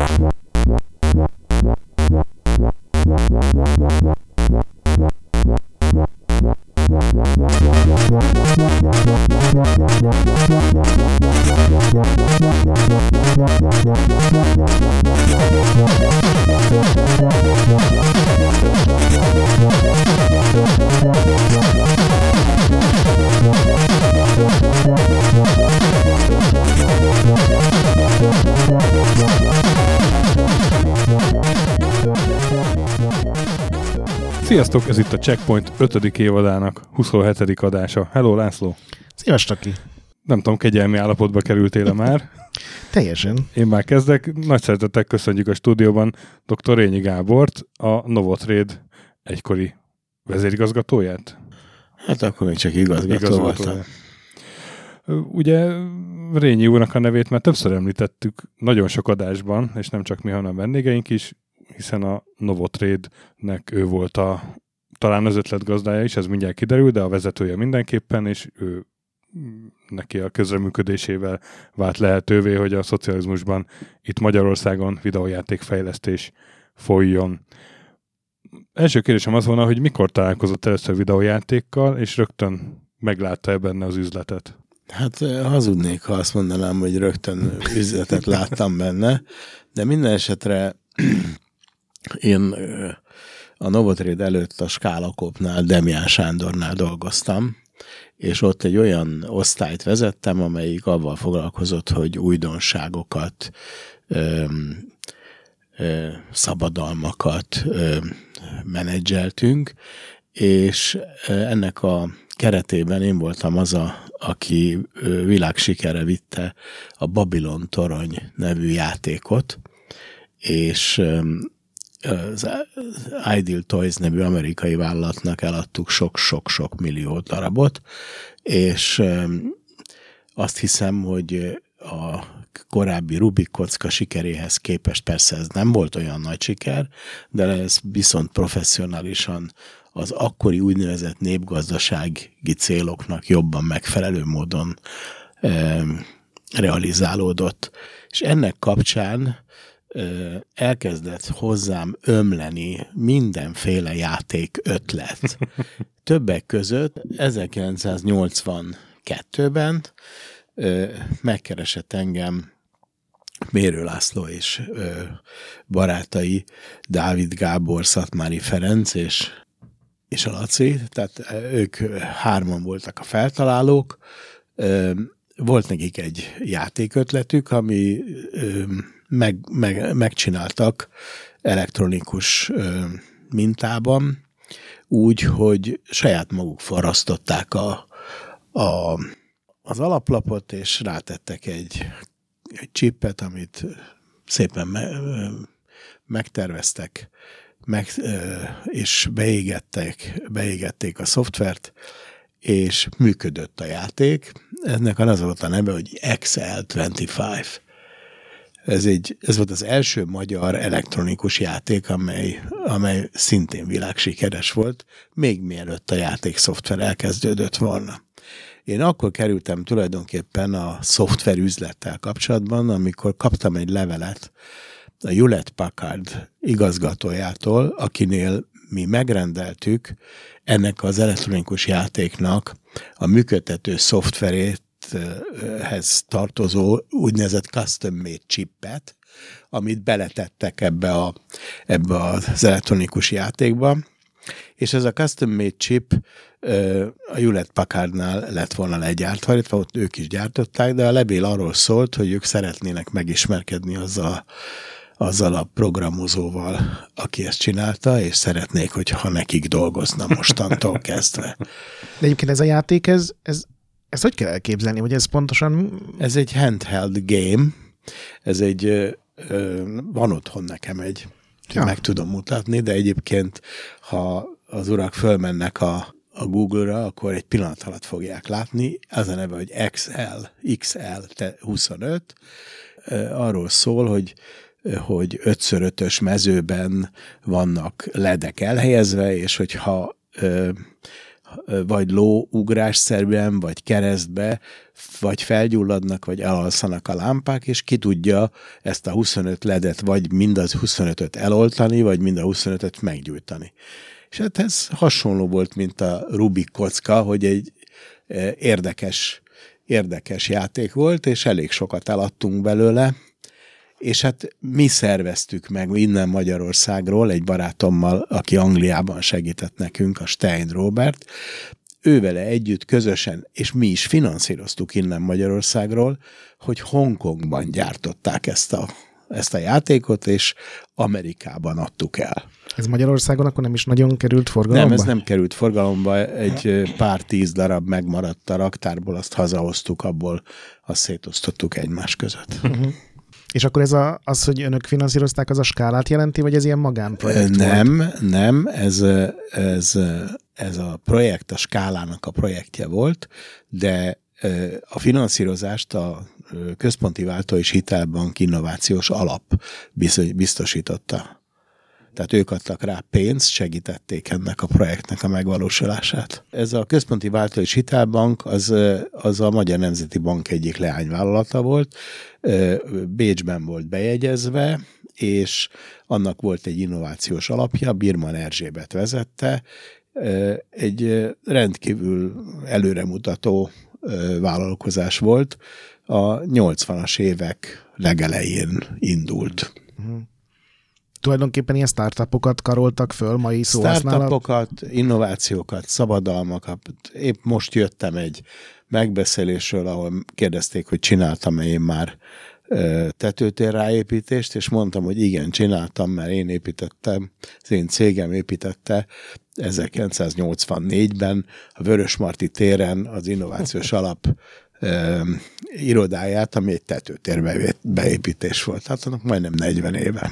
What? Sziasztok, ez itt a Checkpoint 5. évadának 27. adása. Hello, László! Szíves Taki! Nem tudom, kegyelmi állapotba kerültél már? Teljesen. Én már kezdek. Nagy szeretettel köszönjük a stúdióban dr. Rényi Gábort, a Novotrade egykori vezérigazgatóját. Hát akkor még csak igazgató, igazgató voltam. Ugye Rényi úrnak a nevét már többször említettük nagyon sok adásban, és nem csak mi, hanem vendégeink is hiszen a Novotrade-nek ő volt a talán az ötletgazdája is, ez mindjárt kiderül, de a vezetője mindenképpen, és ő neki a közreműködésével vált lehetővé, hogy a szocializmusban itt Magyarországon videójátékfejlesztés folyjon. Első kérdésem az volna, hogy mikor találkozott először videójátékkal, és rögtön meglátta-e benne az üzletet? Hát hazudnék, ha azt mondanám, hogy rögtön üzletet láttam benne, de minden esetre én a Novotrade előtt a Skálakopnál, Demián Sándornál dolgoztam, és ott egy olyan osztályt vezettem, amelyik avval foglalkozott, hogy újdonságokat, ö, ö, szabadalmakat ö, menedzseltünk, és ennek a keretében én voltam az a, aki világsikere vitte a Babylon Torony nevű játékot, és az Ideal Toys nevű amerikai vállalatnak eladtuk sok-sok-sok millió darabot, és azt hiszem, hogy a korábbi Rubik kocka sikeréhez képest persze ez nem volt olyan nagy siker, de ez viszont professzionálisan az akkori úgynevezett népgazdasági céloknak jobban megfelelő módon e, realizálódott. És ennek kapcsán elkezdett hozzám ömleni mindenféle játék ötlet. Többek között 1982-ben megkeresett engem Mérő László és barátai Dávid Gábor, Szatmári Ferenc és, és a Laci, tehát ők hárman voltak a feltalálók. Volt nekik egy játékötletük, ami meg, meg, megcsináltak elektronikus ö, mintában, úgy, hogy saját maguk forrasztották a, a, az alaplapot, és rátettek egy, egy csippet, amit szépen me, megterveztek, meg, és beégettek, beégették a szoftvert, és működött a játék. Ennek az volt a neve, hogy XL25. Ez, egy, ez volt az első magyar elektronikus játék, amely, amely szintén világsikeres volt, még mielőtt a játék szoftver elkezdődött volna. Én akkor kerültem tulajdonképpen a szoftver üzlettel kapcsolatban, amikor kaptam egy levelet a Hewlett Packard igazgatójától, akinél mi megrendeltük ennek az elektronikus játéknak a működtető szoftverét hez tartozó úgynevezett custom-made chipet, amit beletettek ebbe, a, ebbe az elektronikus játékba, és ez a custom-made chip a Hewlett Packardnál lett volna legyártva, illetve ott ők is gyártották, de a levél arról szólt, hogy ők szeretnének megismerkedni azzal, azzal a programozóval, aki ezt csinálta, és szeretnék, hogyha nekik dolgozna mostantól kezdve. De egyébként ez a játék, ez, ez ezt hogy kell elképzelni, hogy ez pontosan... Ez egy handheld game, ez egy, van otthon nekem egy, ja. meg tudom mutatni, de egyébként, ha az urak fölmennek a, a Google-ra, akkor egy pillanat alatt fogják látni. Az a neve, hogy XL, XL 25. Arról szól, hogy hogy 5x5-ös mezőben vannak ledek elhelyezve, és hogyha vagy lóugrásszerűen, vagy keresztbe, vagy felgyulladnak, vagy elalszanak a lámpák, és ki tudja ezt a 25 ledet, vagy mind az 25-öt eloltani, vagy mind a 25-öt meggyújtani. És hát ez hasonló volt, mint a Rubik kocka, hogy egy érdekes, érdekes játék volt, és elég sokat eladtunk belőle, és hát mi szerveztük meg innen Magyarországról, egy barátommal, aki Angliában segített nekünk, a Stein Robert, ővele együtt közösen, és mi is finanszíroztuk innen Magyarországról, hogy Hongkongban gyártották ezt a, ezt a játékot, és Amerikában adtuk el. Ez Magyarországon akkor nem is nagyon került forgalomba? Nem, ez nem került forgalomba, egy pár tíz darab megmaradt a raktárból, azt hazahoztuk, abból azt szétosztottuk egymás között. És akkor ez a, az, hogy önök finanszírozták, az a skálát jelenti, vagy ez ilyen magánprojekt Nem, volt? nem, ez, ez, ez a projekt a skálának a projektje volt, de a finanszírozást a Központi Váltó és Hitelbank Innovációs Alap biztosította. Tehát ők adtak rá pénzt, segítették ennek a projektnek a megvalósulását. Ez a Központi Váltó és Hitelbank az, az a Magyar Nemzeti Bank egyik leányvállalata volt, Bécsben volt bejegyezve, és annak volt egy innovációs alapja, Birman Erzsébet vezette, egy rendkívül előremutató vállalkozás volt, a 80-as évek legelején indult. Tulajdonképpen ilyen startupokat karoltak föl mai szóhasználat? Startupokat, innovációkat, szabadalmakat. Épp most jöttem egy megbeszélésről, ahol kérdezték, hogy csináltam-e én már tetőtér ráépítést, és mondtam, hogy igen, csináltam, mert én építettem, az én cégem építette 1984-ben a Vörösmarty téren az Innovációs Alap ö, irodáját, ami egy tetőtér beépítés volt. Hát annak majdnem 40 éve.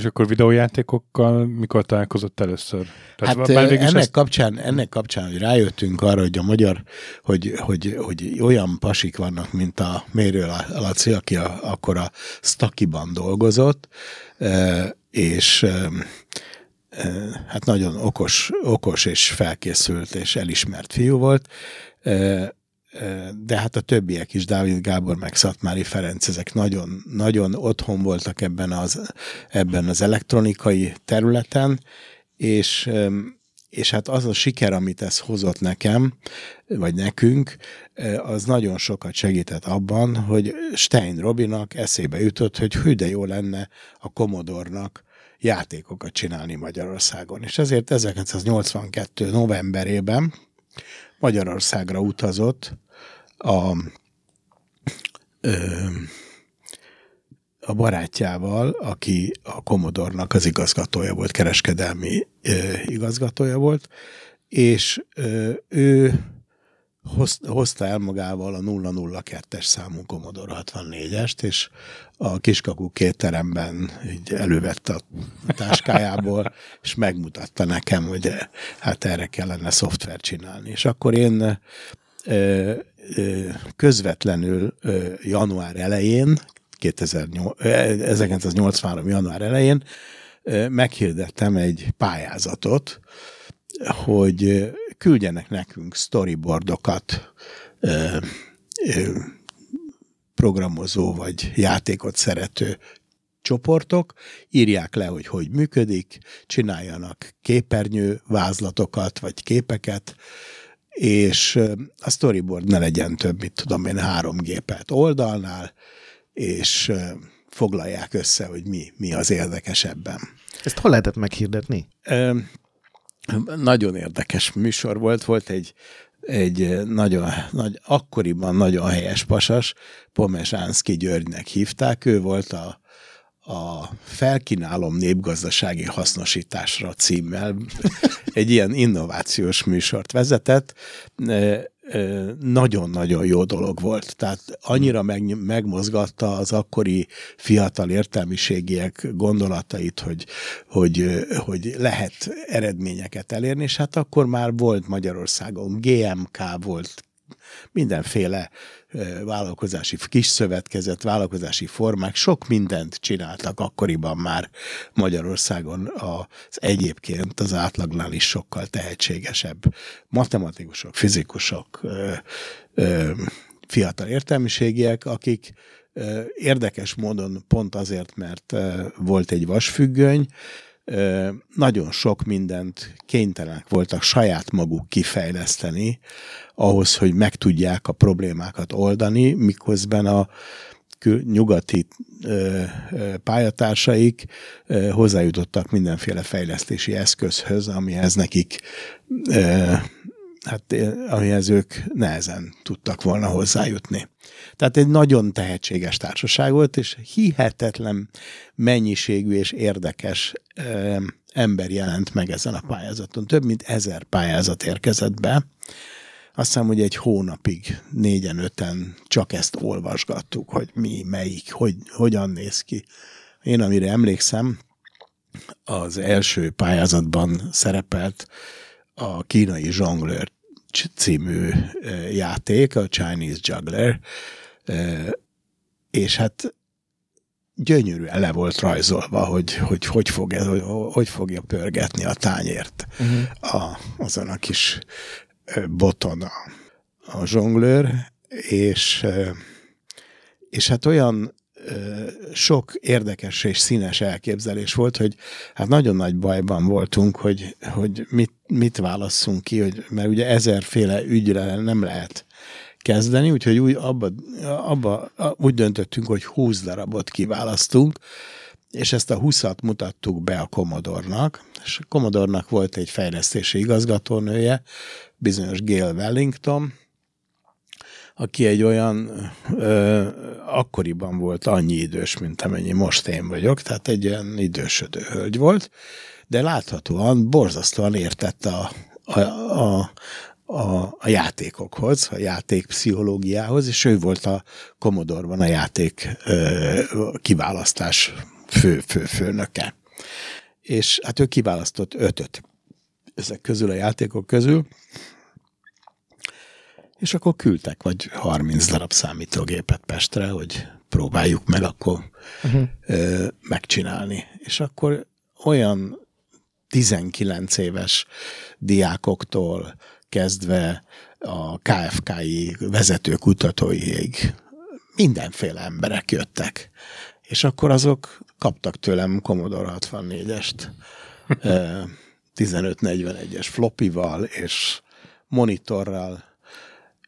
És akkor videójátékokkal mikor találkozott először? Tehát hát ennek, ezt... kapcsán, ennek kapcsán, hogy rájöttünk arra, hogy a magyar, hogy, hogy, hogy olyan pasik vannak, mint a Mérő Laci, aki a, akkor a Stakiban dolgozott, és hát nagyon okos, okos és felkészült és elismert fiú volt, de hát a többiek is, Dávid Gábor, meg Szatmári Ferenc, ezek nagyon, nagyon otthon voltak ebben az, ebben az elektronikai területen, és, és hát az a siker, amit ez hozott nekem, vagy nekünk, az nagyon sokat segített abban, hogy Stein Robinak eszébe jutott, hogy hű, de jó lenne a Komodornak játékokat csinálni Magyarországon. És ezért 1982. novemberében Magyarországra utazott a, ö, a barátjával, aki a Komodornak az igazgatója volt, kereskedelmi ö, igazgatója volt, és ö, ő hozta el magával a 002-es számú Commodore 64-est, és a kiskakú kétteremben így elővette a táskájából, és megmutatta nekem, hogy hát erre kellene szoftvert csinálni. És akkor én ö, ö, közvetlenül január elején, 2008, 1983. január elején meghirdettem egy pályázatot, hogy küldjenek nekünk storyboardokat, programozó vagy játékot szerető csoportok, írják le, hogy hogy működik, csináljanak képernyő vázlatokat vagy képeket, és a storyboard ne legyen több, mint tudom én, három gépet oldalnál, és foglalják össze, hogy mi, mi az érdekesebben. Ezt hol lehetett meghirdetni? Nagyon érdekes műsor volt, volt egy, egy nagyon, nagy, akkoriban nagyon helyes pasas, Pomesánszki Györgynek hívták, ő volt a, a Felkínálom népgazdasági hasznosításra címmel egy ilyen innovációs műsort vezetett nagyon-nagyon jó dolog volt. Tehát annyira meg, megmozgatta az akkori fiatal értelmiségiek gondolatait, hogy, hogy, hogy lehet eredményeket elérni, és hát akkor már volt Magyarországon GMK volt mindenféle vállalkozási kis szövetkezet, vállalkozási formák, sok mindent csináltak akkoriban már Magyarországon az egyébként az átlagnál is sokkal tehetségesebb matematikusok, fizikusok, fiatal értelmiségiek, akik érdekes módon pont azért, mert volt egy vasfüggöny, nagyon sok mindent kénytelenek voltak saját maguk kifejleszteni, ahhoz, hogy meg tudják a problémákat oldani, miközben a nyugati pályatársaik hozzájutottak mindenféle fejlesztési eszközhöz, amihez nekik hát amihez ők nehezen tudtak volna hozzájutni. Tehát egy nagyon tehetséges társaság volt, és hihetetlen mennyiségű és érdekes ö, ember jelent meg ezen a pályázaton. Több mint ezer pályázat érkezett be. Azt hiszem, hogy egy hónapig négyen-öten csak ezt olvasgattuk, hogy mi, melyik, hogy, hogyan néz ki. Én, amire emlékszem, az első pályázatban szerepelt a kínai zsonglőr című játék, a Chinese Juggler, és hát gyönyörűen le volt rajzolva, hogy hogy, hogy, fog, ez, hogy, hogy fogja pörgetni a tányért uh-huh. a, azon a kis boton a, a zsonglőr, és, és hát olyan sok érdekes és színes elképzelés volt, hogy hát nagyon nagy bajban voltunk, hogy, hogy mit, mit válasszunk ki, hogy, mert ugye ezerféle ügyre nem lehet kezdeni, úgyhogy úgy, abba, abba, úgy döntöttünk, hogy 20 darabot kiválasztunk, és ezt a 20-at mutattuk be a Commodore-nak, és a Commodore-nak volt egy fejlesztési igazgatónője, bizonyos Gail Wellington, aki egy olyan ö, akkoriban volt annyi idős, mint amennyi most én vagyok, tehát egy ilyen idősödő hölgy volt, de láthatóan borzasztóan értett a, a, a, a, a játékokhoz, a játék pszichológiához, és ő volt a Commodore-ban a játék ö, kiválasztás fő, fő, főnöke. És hát ő kiválasztott ötöt ezek közül a játékok közül, és akkor küldtek vagy 30 darab számítógépet Pestre, hogy próbáljuk meg akkor uh-huh. ö, megcsinálni. És akkor olyan 19 éves diákoktól kezdve a KFK-i vezetőkutatóiig mindenféle emberek jöttek. És akkor azok kaptak tőlem Commodore 64-est, 1541-es flopival és monitorral,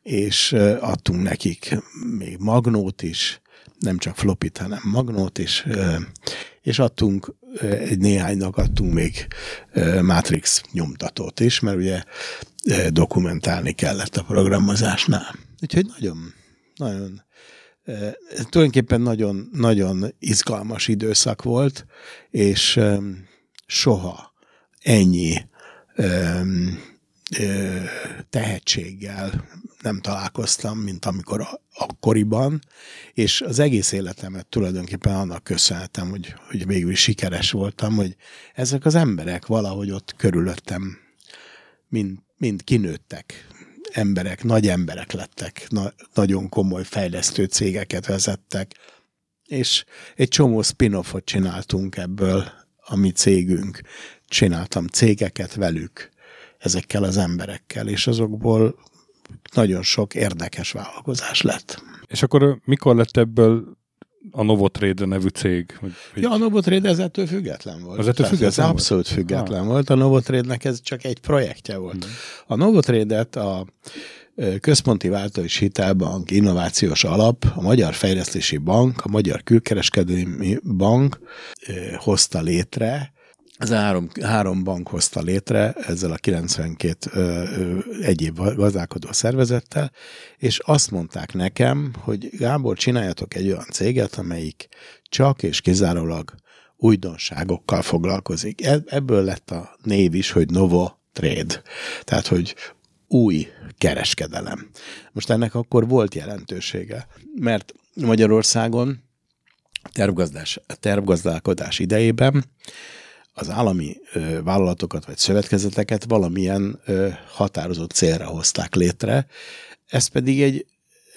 és adtunk nekik még magnót is, nem csak flopit, hanem magnót is, és adtunk, egy néhánynak adtunk még Matrix nyomtatót is, mert ugye dokumentálni kellett a programozásnál. Úgyhogy nagyon, nagyon tulajdonképpen nagyon, nagyon izgalmas időszak volt, és soha ennyi tehetséggel nem találkoztam, mint amikor a, akkoriban, és az egész életemet tulajdonképpen annak köszönhetem, hogy, hogy végül is sikeres voltam, hogy ezek az emberek valahogy ott körülöttem mind, mind kinőttek, emberek, nagy emberek lettek, na, nagyon komoly fejlesztő cégeket vezettek, és egy csomó spin-offot csináltunk ebből, a mi cégünk. Csináltam cégeket velük, ezekkel az emberekkel, és azokból nagyon sok érdekes vállalkozás lett. És akkor mikor lett ebből a Novotrade nevű cég? Hogy, ja, a Novotrade ezettől független volt. Az ettől független ez volt? Abszolút független ah. volt. A Novotrade-nek ez csak egy projektje volt. Hmm. A Novotrade-et a Központi Váltós Hitelbank Innovációs Alap, a Magyar Fejlesztési Bank, a Magyar Külkereskedelmi Bank hozta létre, ez három, három bank hozta létre ezzel a 92 ö, ö, egyéb gazdálkodó szervezettel, és azt mondták nekem, hogy Gábor, csináljatok egy olyan céget, amelyik csak és kizárólag újdonságokkal foglalkozik. Ebből lett a név is, hogy Novo Trade. Tehát, hogy új kereskedelem. Most ennek akkor volt jelentősége, mert Magyarországon tervgazdás, tervgazdálkodás idejében az állami ö, vállalatokat vagy szövetkezeteket valamilyen ö, határozott célra hozták létre. Ez pedig egy,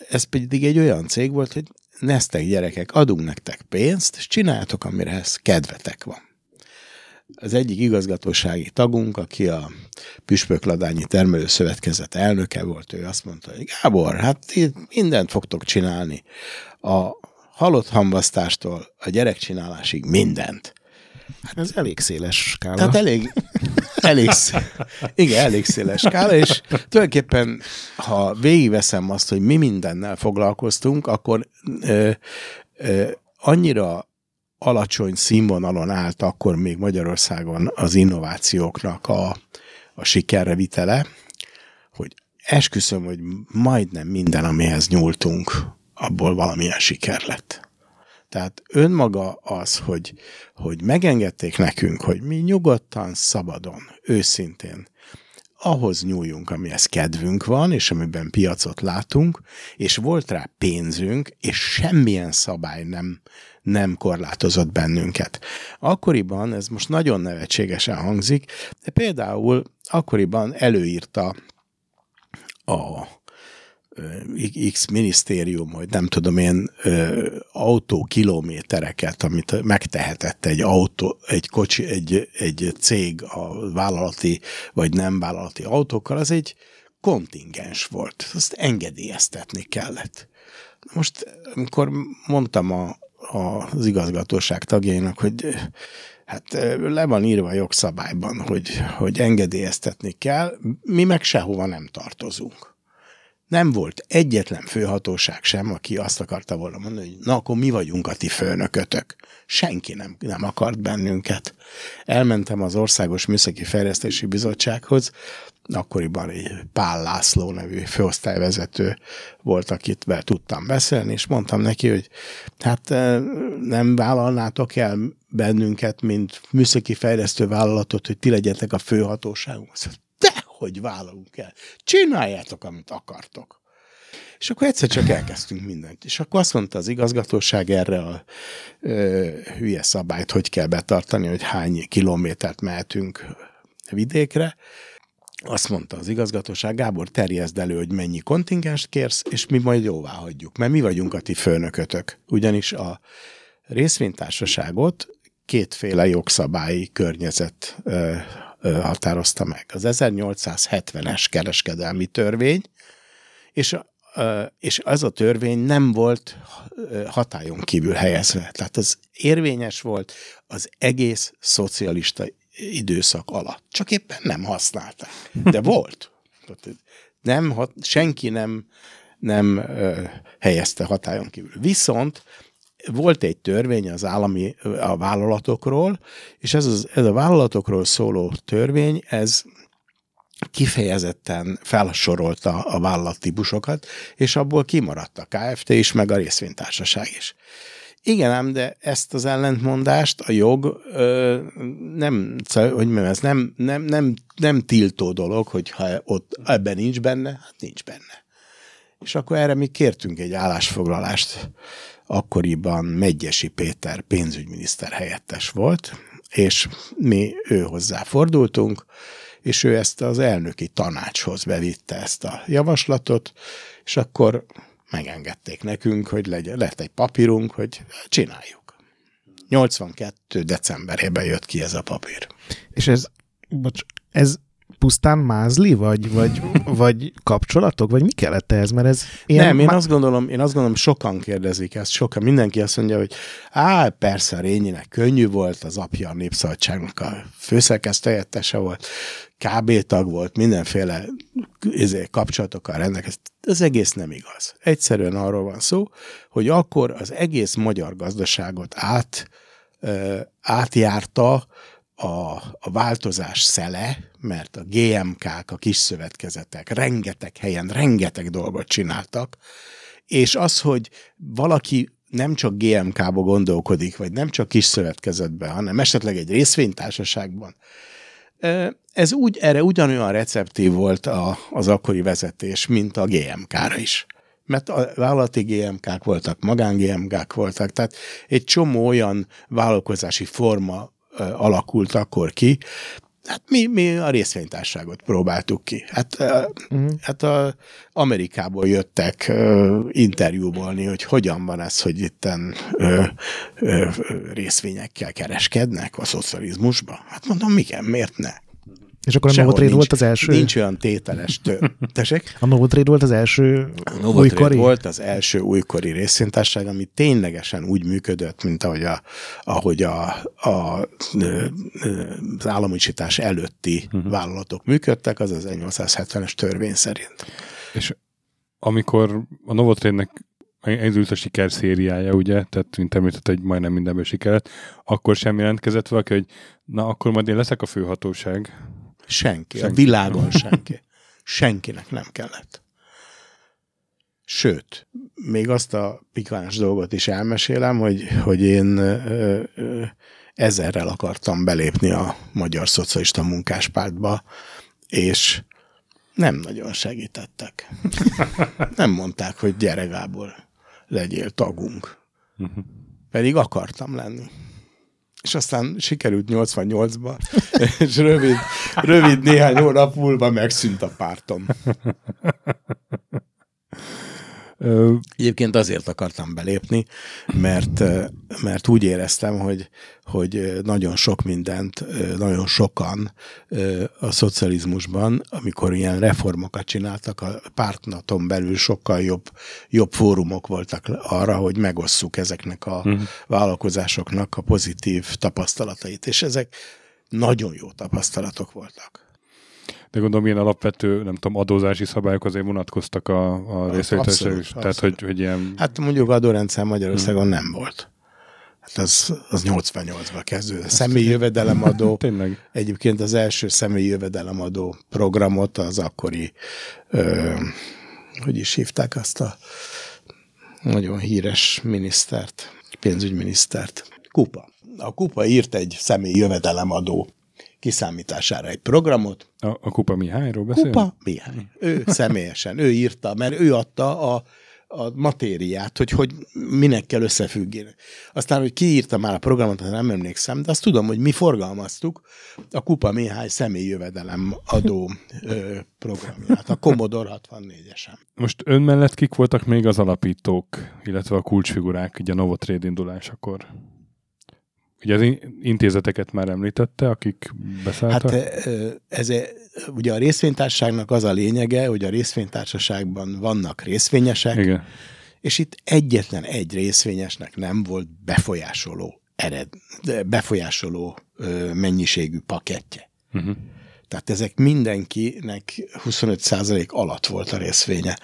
ez pedig egy olyan cég volt, hogy neztek gyerekek, adunk nektek pénzt, és csináljátok, amire ez kedvetek van. Az egyik igazgatósági tagunk, aki a Püspökladányi Termelőszövetkezet elnöke volt, ő azt mondta, hogy Gábor, hát mindent fogtok csinálni. A halott hamvasztástól a gyerekcsinálásig mindent. Hát ez elég széles skála. Tehát elég, elég, igen, elég széles skála, és tulajdonképpen, ha végigveszem azt, hogy mi mindennel foglalkoztunk, akkor ö, ö, annyira alacsony színvonalon állt akkor még Magyarországon az innovációknak a, a sikerre vitele, hogy esküszöm, hogy majdnem minden, amihez nyúltunk, abból valamilyen siker lett. Tehát önmaga az, hogy, hogy megengedték nekünk, hogy mi nyugodtan, szabadon, őszintén ahhoz nyúljunk, amihez kedvünk van, és amiben piacot látunk, és volt rá pénzünk, és semmilyen szabály nem, nem korlátozott bennünket. Akkoriban, ez most nagyon nevetségesen hangzik, de például akkoriban előírta a X minisztérium, hogy nem tudom én, autókilométereket, amit megtehetett egy autó, egy kocsi, egy, egy cég a vállalati vagy nem vállalati autókkal, az egy kontingens volt. Azt engedélyeztetni kellett. Most, amikor mondtam a, a, az igazgatóság tagjainak, hogy hát le van írva a jogszabályban, hogy, hogy engedélyeztetni kell, mi meg sehova nem tartozunk nem volt egyetlen főhatóság sem, aki azt akarta volna mondani, hogy na akkor mi vagyunk a ti főnökötök. Senki nem, nem akart bennünket. Elmentem az Országos Műszaki Fejlesztési Bizottsághoz, akkoriban egy Pál László nevű főosztályvezető volt, akit be tudtam beszélni, és mondtam neki, hogy hát eh, nem vállalnátok el bennünket, mint műszaki fejlesztő vállalatot, hogy ti legyetek a főhatóságunk hogy vállalunk el. Csináljátok, amit akartok. És akkor egyszer csak elkezdtünk mindent. És akkor azt mondta az igazgatóság erre a ö, hülye szabályt, hogy kell betartani, hogy hány kilométert mehetünk vidékre. Azt mondta az igazgatóság, Gábor, terjezd elő, hogy mennyi kontingenst kérsz, és mi majd jóvá hagyjuk, mert mi vagyunk a ti főnökötök. Ugyanis a részvénytársaságot kétféle jogszabályi környezet ö, határozta meg. Az 1870-es kereskedelmi törvény, és, és az a törvény nem volt hatályon kívül helyezve. Tehát az érvényes volt az egész szocialista időszak alatt. Csak éppen nem használták. De volt. Nem, senki nem, nem helyezte hatályon kívül. Viszont volt egy törvény az állami a vállalatokról, és ez, az, ez a vállalatokról szóló törvény, ez kifejezetten felsorolta a vállalattípusokat, és abból kimaradt a KFT is, meg a részvénytársaság is. Igen ám, de ezt az ellentmondást a jog ö, nem, hogy mondjam, ez nem, nem, nem, nem tiltó dolog, hogyha ott ebben nincs benne, hát nincs benne. És akkor erre mi kértünk egy állásfoglalást akkoriban Megyesi Péter pénzügyminiszter helyettes volt, és mi ő hozzá fordultunk, és ő ezt az elnöki tanácshoz bevitte ezt a javaslatot, és akkor megengedték nekünk, hogy legyen, lett egy papírunk, hogy csináljuk. 82. decemberében jött ki ez a papír. És ez, bocs, ez pusztán mázli, vagy, vagy, vagy kapcsolatok, vagy mi kellett ehhez? Mert ez ilyen Nem, én, má... azt gondolom, én azt gondolom, sokan kérdezik ezt, sokan, mindenki azt mondja, hogy á, persze Rényinek könnyű volt, az apja a Népszabadságnak a főszerkesztőjettese volt, KB tag volt, mindenféle izé, kapcsolatokkal rendelkezik. Ez egész nem igaz. Egyszerűen arról van szó, hogy akkor az egész magyar gazdaságot át, ö, átjárta a, a változás szele, mert a GMK-k, a kis szövetkezetek rengeteg helyen rengeteg dolgot csináltak, és az, hogy valaki nem csak GMK-ba gondolkodik, vagy nem csak kis szövetkezetben, hanem esetleg egy részvénytársaságban, ez úgy, erre ugyanolyan receptív volt a, az akkori vezetés, mint a GMK-ra is. Mert a vállalati GMK-k voltak, magán GMK-k voltak, tehát egy csomó olyan vállalkozási forma alakult akkor ki, Hát mi, mi a részvénytárságot próbáltuk ki. Hát, uh-huh. hát a Amerikából jöttek uh, interjúbolni, hogy hogyan van ez, hogy itten uh, uh, részvényekkel kereskednek a szocializmusban. Hát mondom, igen, miért ne? És akkor a Novotrade nincs- volt az első? Nincs olyan tételes tő. Tessék? A Novotrade volt az első A Novotrade újkori? volt az első újkori részvénytárság, ami ténylegesen úgy működött, mint ahogy, a, ahogy a, a, ö, az államosítás előtti uh-huh. vállalatok működtek, az az 1870-es törvény szerint. És amikor a Novotrade-nek elindult a sikerszériája, ugye, tehát mint említett, hogy majdnem mindenből sikerült, akkor sem jelentkezett valaki, hogy na, akkor majd én leszek a főhatóság. Senki, Senki. a világon senki. Senkinek nem kellett. Sőt, még azt a pikáns dolgot is elmesélem, hogy, hogy én ö, ö, ezerrel akartam belépni a Magyar Szocialista Munkáspártba, és nem nagyon segítettek. Nem mondták, hogy gyere Gábor, legyél tagunk. Pedig akartam lenni. És aztán sikerült 88-ba, és rövid, rövid néhány hónap múlva megszűnt a pártom. Egyébként azért akartam belépni, mert, mert úgy éreztem, hogy, hogy nagyon sok mindent, nagyon sokan a szocializmusban, amikor ilyen reformokat csináltak, a pártnaton belül sokkal jobb, jobb fórumok voltak arra, hogy megosszuk ezeknek a Mhm. vállalkozásoknak a pozitív tapasztalatait, és ezek nagyon jó tapasztalatok voltak. De gondolom, ilyen alapvető, nem tudom, adózási szabályok azért vonatkoztak a, a részvételesre is. Tehát, hogy, hogy ilyen... Hát mondjuk adórendszer Magyarországon nem volt. Hát az, az 88-ban kezdődött. Személyi jövedelemadó, Tényleg. egyébként az első személyi jövedelemadó programot az akkori, ö, hogy is hívták azt a nagyon híres minisztert, pénzügyminisztert. Kupa. A Kupa írt egy személyi jövedelemadó kiszámítására egy programot, A, a Kupa Mihályról beszél? Kupa Mihály. Ő személyesen, ő írta, mert ő adta a, a matériát, hogy, hogy minek kell összefüggni. Aztán, hogy ki írta már a programot, nem emlékszem, de azt tudom, hogy mi forgalmaztuk a Kupa Mihály személyi jövedelem adó ö, programját, a Commodore 64-esen. Most ön mellett kik voltak még az alapítók, illetve a kulcsfigurák így a Novotrade indulásakor? Ugye az in- intézeteket már említette, akik beszálltak? Hát ez e- ugye a részvénytársaságnak az a lényege, hogy a részvénytársaságban vannak részvényesek, Igen. és itt egyetlen egy részvényesnek nem volt befolyásoló ered, befolyásoló mennyiségű pakettje. Uh-huh. Tehát ezek mindenkinek 25% alatt volt a részvénye.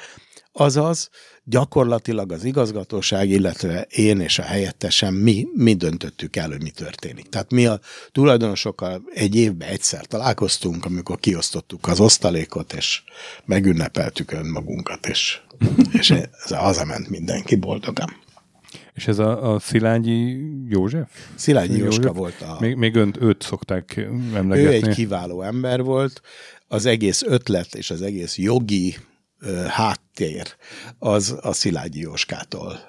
Azaz, gyakorlatilag az igazgatóság, illetve én és a helyettesem, mi, mi döntöttük el, hogy mi történik. Tehát mi a tulajdonosokkal egy évben egyszer találkoztunk, amikor kiosztottuk az osztalékot, és megünnepeltük önmagunkat, és, és ez hazament mindenki boldogan. És ez a, a Szilágyi József? Szilágyi Jóska József? volt a... Még, még önt, őt szokták Ő emlegetni. egy kiváló ember volt, az egész ötlet és az egész jogi háttér az a Szilágyi Jóskától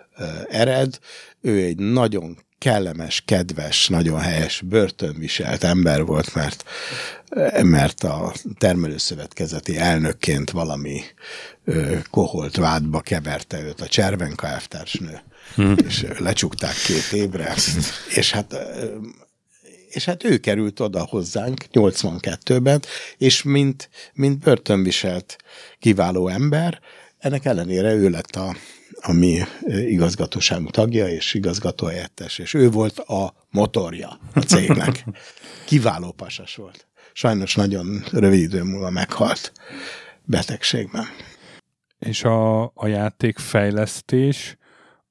ered. Ő egy nagyon kellemes, kedves, nagyon helyes, börtönviselt ember volt, mert, mert a termelőszövetkezeti elnökként valami ö, koholt vádba keverte őt a Cservenka elvtársnő, hmm. és lecsukták két évre, és hát és hát ő került oda hozzánk 82-ben, és mint, mint börtönviselt kiváló ember, ennek ellenére ő lett a, a mi igazgatóságunk tagja és igazgatóhelyettes, és ő volt a motorja a cégnek. Kiváló pasas volt. Sajnos nagyon rövid idő múlva meghalt betegségben. És a, a játékfejlesztés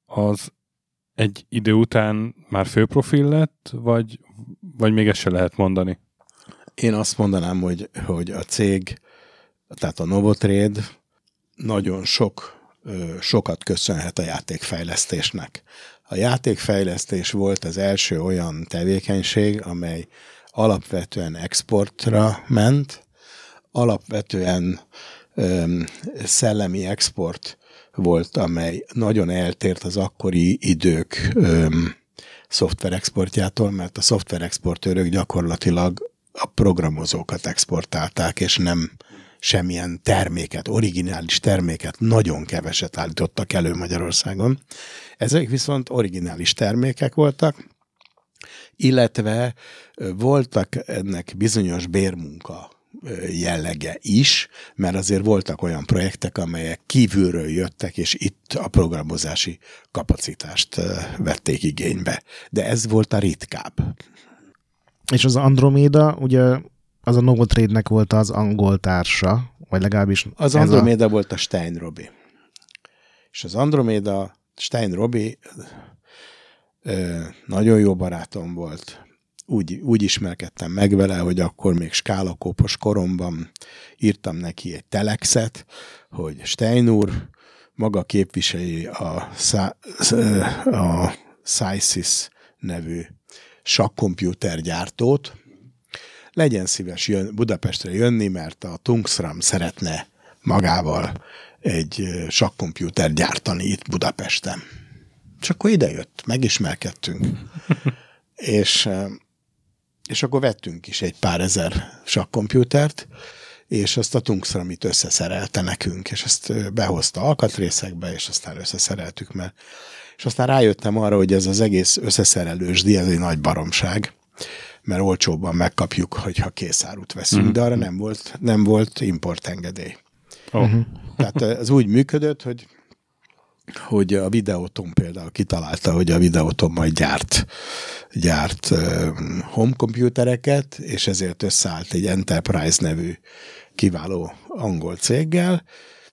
az egy idő után már főprofil lett, vagy, vagy még ezt se lehet mondani? Én azt mondanám, hogy, hogy a cég, tehát a Novotrade nagyon sok, sokat köszönhet a játékfejlesztésnek. A játékfejlesztés volt az első olyan tevékenység, amely alapvetően exportra ment, alapvetően öm, szellemi export volt, amely nagyon eltért az akkori idők öm, szoftverexportjától, mert a szoftverexportőrök gyakorlatilag a programozókat exportálták, és nem semmilyen terméket, originális terméket, nagyon keveset állítottak elő Magyarországon. Ezek viszont originális termékek voltak, illetve voltak ennek bizonyos bérmunka jellege is, mert azért voltak olyan projektek, amelyek kívülről jöttek, és itt a programozási kapacitást vették igénybe. De ez volt a ritkább. És az Andromeda, ugye az a Novotrade-nek volt az angol társa, vagy legalábbis... Az Andromeda a... volt a Stein Robi. És az Andromeda, Stein Robi nagyon jó barátom volt. Úgy, úgy ismerkedtem meg vele, hogy akkor még skálakópos koromban írtam neki egy telexet, hogy Stein úr maga képviseli a, a Sysys nevű sakkomputergyártót, legyen szíves jön, Budapestre jönni, mert a Tungsram szeretne magával egy sakkomputer gyártani itt Budapesten. És akkor idejött, megismerkedtünk. és, és akkor vettünk is egy pár ezer sakkomputert, és azt a Tungsramit összeszerelte nekünk, és ezt behozta alkatrészekbe, és aztán összeszereltük, mert és aztán rájöttem arra, hogy ez az egész összeszerelős díj, ez egy nagy baromság, mert olcsóbban megkapjuk, hogyha készárut veszünk, mm. de arra nem volt, nem volt importengedély. Oh. Tehát ez úgy működött, hogy hogy a Videoton például kitalálta, hogy a Videoton majd gyárt, gyárt home computereket, és ezért összeállt egy Enterprise nevű kiváló angol céggel,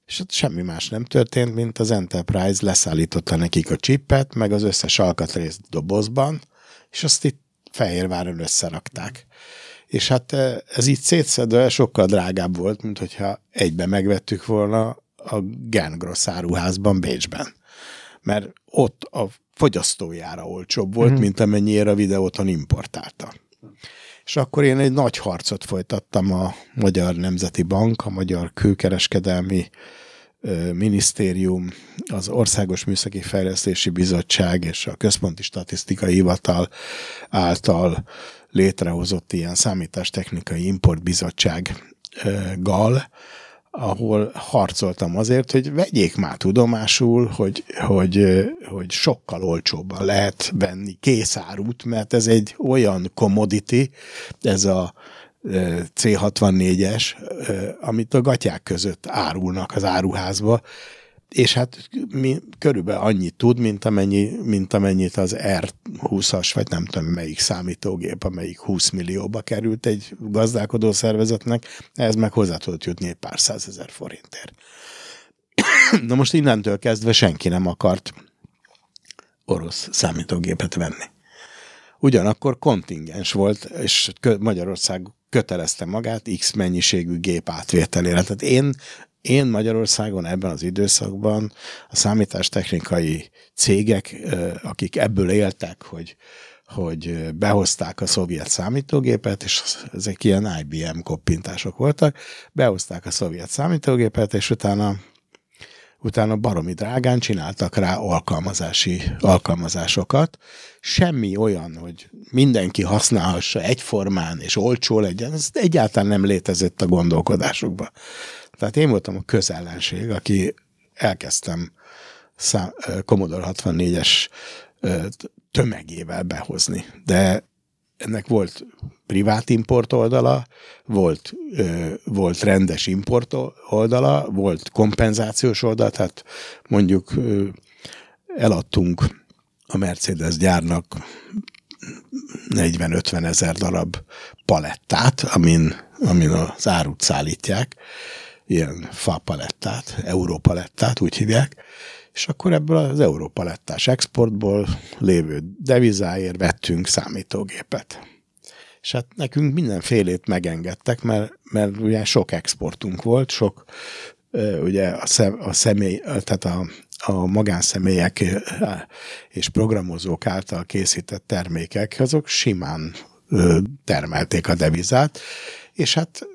és ott semmi más nem történt, mint az Enterprise leszállította nekik a chipet, meg az összes alkatrészt dobozban, és azt itt Fehérváron összerakták. És hát ez így szétszedve sokkal drágább volt, mint hogyha egybe megvettük volna a Gengross áruházban Bécsben. Mert ott a fogyasztójára olcsóbb volt, mm. mint amennyire a videóton importálta. És akkor én egy nagy harcot folytattam a Magyar Nemzeti Bank, a Magyar Kőkereskedelmi Minisztérium, az Országos Műszaki Fejlesztési Bizottság és a Központi Statisztikai Hivatal által létrehozott ilyen számítástechnikai importbizottsággal, ahol harcoltam azért, hogy vegyék már tudomásul, hogy, hogy, hogy sokkal olcsóbban lehet venni készárút, mert ez egy olyan commodity, ez a C64-es, amit a gatyák között árulnak az áruházba, és hát mi, körülbelül annyit tud, mint, amennyi, mint amennyit az R20-as, vagy nem tudom melyik számítógép, amelyik 20 millióba került egy gazdálkodó szervezetnek, ez meg hozzá tudott jutni egy pár százezer forintért. Na most innentől kezdve senki nem akart orosz számítógépet venni. Ugyanakkor kontingens volt, és Magyarország kötelezte magát X mennyiségű gép átvételére. Tehát én, én Magyarországon ebben az időszakban a számítástechnikai cégek, akik ebből éltek, hogy, hogy behozták a szovjet számítógépet, és ezek ilyen IBM koppintások voltak, behozták a szovjet számítógépet, és utána utána baromi drágán csináltak rá alkalmazási alkalmazásokat. Semmi olyan, hogy mindenki használhassa egyformán és olcsó legyen, ez egyáltalán nem létezett a gondolkodásukban. Tehát én voltam a közellenség, aki elkezdtem szám, Commodore 64-es tömegével behozni. De ennek volt privát import oldala, volt, ö, volt rendes import oldala, volt kompenzációs oldala, tehát mondjuk ö, eladtunk a Mercedes gyárnak 40-50 ezer darab palettát, amin, amin az árut szállítják, ilyen fa palettát, európalettát, úgy hívják, és akkor ebből az európalettás exportból lévő devizáért vettünk számítógépet. És hát nekünk mindenfélét megengedtek, mert, mert ugye sok exportunk volt, sok ugye a, szem, a személy, tehát a, a magánszemélyek és programozók által készített termékek, azok simán termelték a devizát, és hát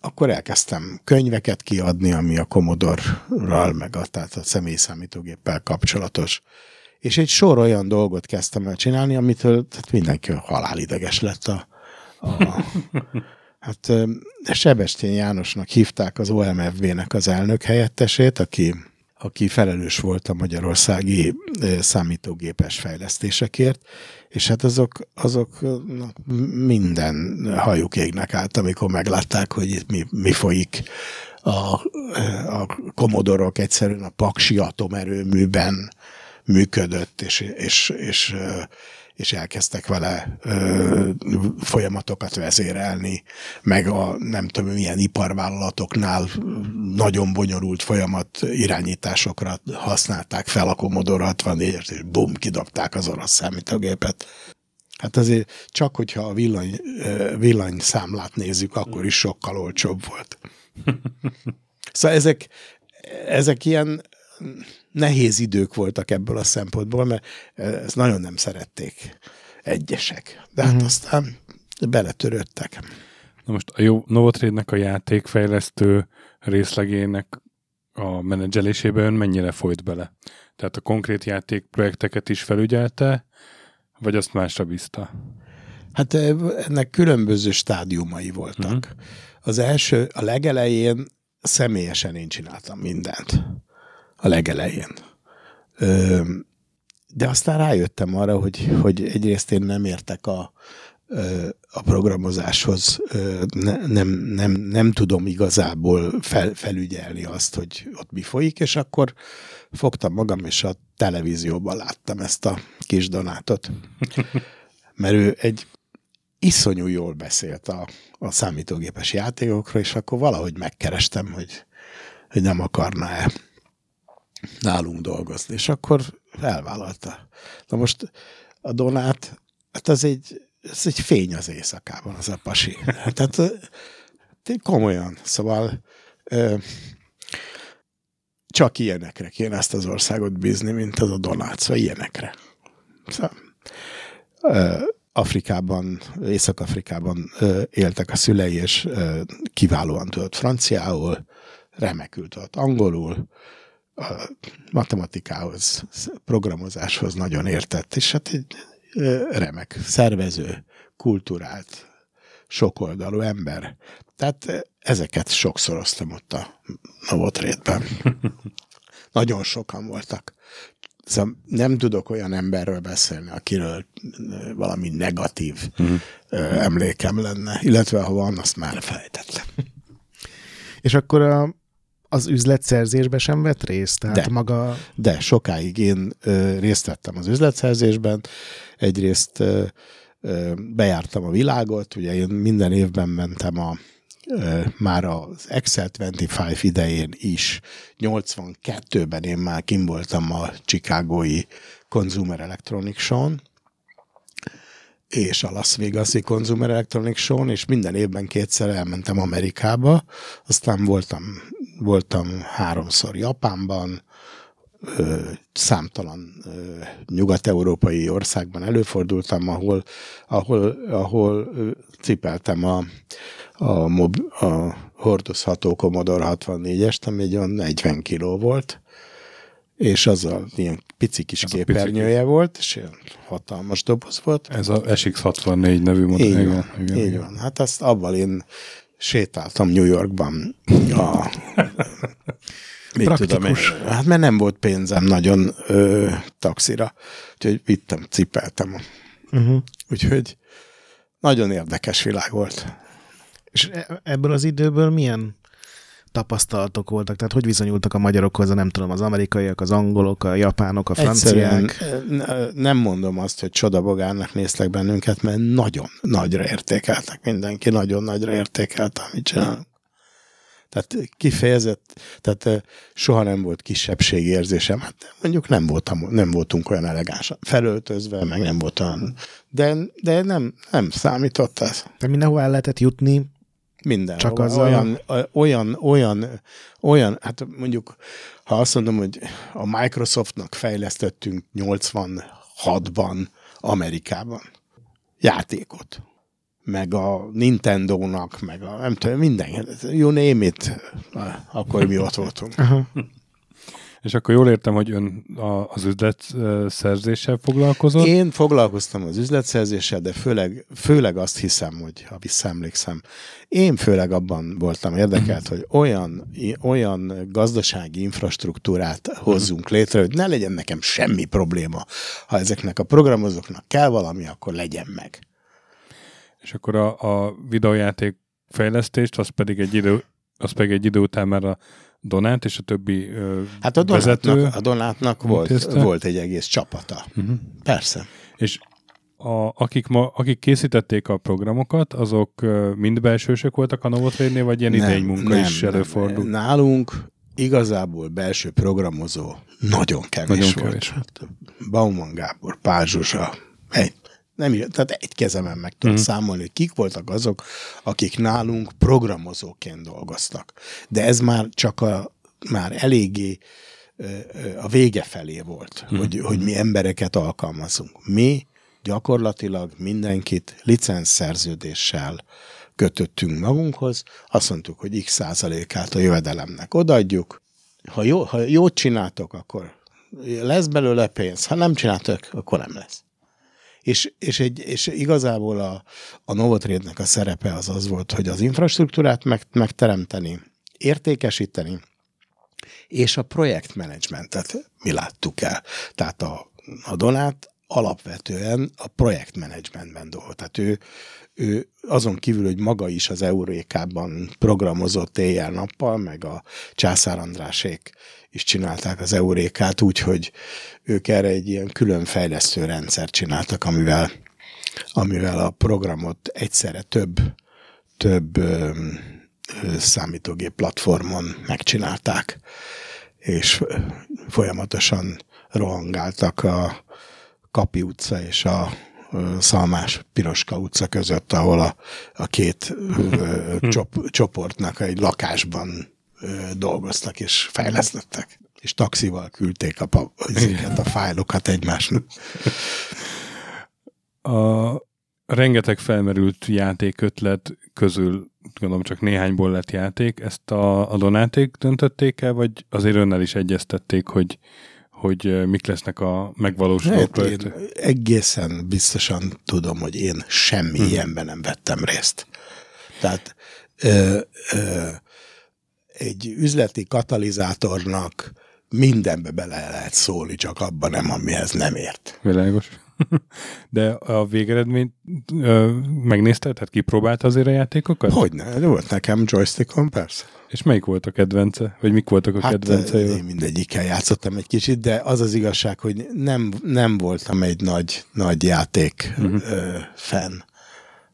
akkor elkezdtem könyveket kiadni, ami a Commodore-ral, meg a, tehát a személyszámítógéppel kapcsolatos, és egy sor olyan dolgot kezdtem el csinálni, amitől tehát mindenki halálideges lett a, a Hát Sebestén Jánosnak hívták az OMFB-nek az elnök helyettesét, aki, aki felelős volt a magyarországi számítógépes fejlesztésekért, és hát azok, azok minden hajuk égnek állt, amikor meglátták, hogy itt mi, mi folyik. A, a komodorok egyszerűen a Paksi atomerőműben működött, és, és, és és elkezdtek vele ö, folyamatokat vezérelni, meg a nem tudom milyen iparvállalatoknál nagyon bonyolult folyamat irányításokra használták fel a Commodore 64-et, és bum, kidobták az orosz számítógépet. Hát azért csak, hogyha a villany, villany számlát nézzük, akkor is sokkal olcsóbb volt. Szóval ezek, ezek ilyen nehéz idők voltak ebből a szempontból, mert ezt nagyon nem szerették egyesek. De hát uh-huh. aztán beletörődtek. Na most a jó Novotrade-nek a játékfejlesztő részlegének a menedzselésébe ön mennyire folyt bele? Tehát a konkrét játékprojekteket is felügyelte, vagy azt másra bízta? Hát ennek különböző stádiumai voltak. Uh-huh. Az első, a legelején személyesen én csináltam mindent a legelején. De aztán rájöttem arra, hogy, hogy egyrészt én nem értek a, a programozáshoz, ne, nem, nem, nem tudom igazából fel, felügyelni azt, hogy ott mi folyik, és akkor fogtam magam, és a televízióban láttam ezt a kis Donátot. Mert ő egy iszonyú jól beszélt a, a számítógépes játékokról, és akkor valahogy megkerestem, hogy, hogy nem akarná-e nálunk dolgozni, és akkor elvállalta. Na most a Donát, hát az egy, ez egy fény az éjszakában, az a pasi. Tehát komolyan, szóval ö, csak ilyenekre kéne ezt az országot bízni, mint az a Donát, szóval ilyenekre. Szóval, ö, Afrikában, Észak-Afrikában éltek a szülei, és ö, kiválóan tudott franciául, remekül tudott angolul, a matematikához, programozáshoz nagyon értett, és hát egy remek szervező, kulturált, sokoldalú ember. Tehát ezeket sokszoroztam ott a Novotrétben. nagyon sokan voltak. Szóval nem tudok olyan emberről beszélni, akiről valami negatív uh-huh. emlékem lenne, illetve ha van, azt már fejtettem. És akkor a az üzletszerzésbe sem vett részt? Tehát de, maga... de sokáig én ö, részt vettem az üzletszerzésben. Egyrészt ö, ö, bejártam a világot, ugye én minden évben mentem a ö, már az Excel 25 idején is, 82-ben én már kim voltam a Chicagói Consumer Electronics Show-n, és a Las Vegas-i Consumer Electronics Show-n, és minden évben kétszer elmentem Amerikába, aztán voltam voltam háromszor Japánban, ö, számtalan ö, nyugat-európai országban előfordultam, ahol, ahol, ahol cipeltem a, a, mob, a hordozható Commodore 64-est, ami egy olyan 40 kiló volt, és az a ilyen pici kis Ez képernyője pici volt, és hatalmas doboz volt. Ez a SX64 nevű modell. Így, igen, van, igen, így igen. van. Hát azt abban én sétáltam New Yorkban a Mit Praktikus. Tudom, hát mert nem volt pénzem nagyon ö, taxira, úgyhogy vittem, cipeltem. Uh-huh. Úgyhogy nagyon érdekes világ volt. És e-, ebből az időből milyen tapasztalatok voltak? Tehát hogy viszonyultak a magyarokhoz, a nem tudom, az amerikaiak, az angolok, a japánok, a franciák? Egyszerűen nem mondom azt, hogy csodabogárnak néztek bennünket, mert nagyon nagyra értékeltek mindenki, nagyon nagyra értékelte, amit csinálunk. Tehát kifejezett, tehát soha nem volt kisebbségérzésem. Hát mondjuk nem, voltam, nem voltunk olyan elegánsan felöltözve, meg nem volt olyan, de, de nem, nem számított ez. De mindenhol el lehetett jutni, minden. Csak az olyan, a... olyan, olyan, olyan, hát mondjuk, ha azt mondom, hogy a Microsoftnak fejlesztettünk 86-ban Amerikában játékot, meg a Nintendo-nak, meg a nem tudom, minden, you name it, akkor mi ott voltunk. Aha. És akkor jól értem, hogy ön a, az üzletszerzéssel foglalkozott? Én foglalkoztam az üzletszerzéssel, de főleg, főleg azt hiszem, hogy ha visszaemlékszem, én főleg abban voltam érdekelt, hogy olyan, olyan gazdasági infrastruktúrát hozzunk létre, hogy ne legyen nekem semmi probléma. Ha ezeknek a programozóknak kell valami, akkor legyen meg. És akkor a, a videójáték fejlesztést, az pedig egy idő, az pedig egy idő után már a Donát és a többi ö, Hát a vezető Donátnak, a Donátnak volt, volt egy egész csapata. Uh-huh. Persze. És a, akik, ma, akik készítették a programokat, azok mind belsősök voltak a Novotrade-nél, vagy ilyen idény munka is előfordul? Nálunk igazából belső programozó nagyon kevés Nagyon volt. kevés. Bauman Gábor, Pál Zsuzsa, egy, nem, ír- tehát egy kezemen meg tudom Mhm. számolni, hogy kik voltak azok, akik nálunk programozóként dolgoztak. De ez már csak a, már eléggé a vége felé volt, Mhm. hogy, hogy mi embereket alkalmazunk. Mi gyakorlatilag mindenkit licenszerződéssel kötöttünk magunkhoz, azt mondtuk, hogy x százalékát a jövedelemnek odaadjuk. Ha, jó, ha jót csináltok, akkor lesz belőle pénz, ha nem csináltok, akkor nem lesz. És, és, egy, és igazából a, a Novotrade-nek a szerepe az az volt, hogy az infrastruktúrát meg, megteremteni, értékesíteni, és a projektmenedzsmentet mi láttuk el. Tehát a, a Donát alapvetően a projektmenedzsmentben dolgozott. Tehát ő, ő azon kívül, hogy maga is az Eurékában programozott éjjel-nappal, meg a Császár Andrásék is csinálták az Eurékát, úgyhogy ők erre egy ilyen külön fejlesztő rendszert csináltak, amivel, amivel a programot egyszerre több, több ö, ö, számítógép platformon megcsinálták, és folyamatosan rohangáltak a Kapi utca és a Szalmás Piroska utca között, ahol a, a két csop, csoportnak egy lakásban dolgoztak és fejlesztettek. És taxival küldték a, ezeket a fájlokat egymásnak. A rengeteg felmerült játékötlet közül gondolom csak néhányból lett játék, ezt a, a Donáték döntötték el, vagy azért önnel is egyeztették, hogy, hogy mik lesznek a megvalósuló Hát projektek? egészen biztosan tudom, hogy én semmi Mhm. ilyenben nem vettem részt. Tehát ö, ö, egy üzleti katalizátornak mindenbe bele lehet szólni, csak abban nem, amihez nem ért. Világos. De a végeredményt ö, megnézted? Hát kipróbálta azért a játékokat? Hogyne, volt nekem joystickon, persze. És melyik volt a kedvence? Vagy mik voltak a Hát kedvencei? én mindegyikkel játszottam egy kicsit, de az az igazság, hogy nem, nem voltam egy nagy, nagy játék uh-huh. ö, fan.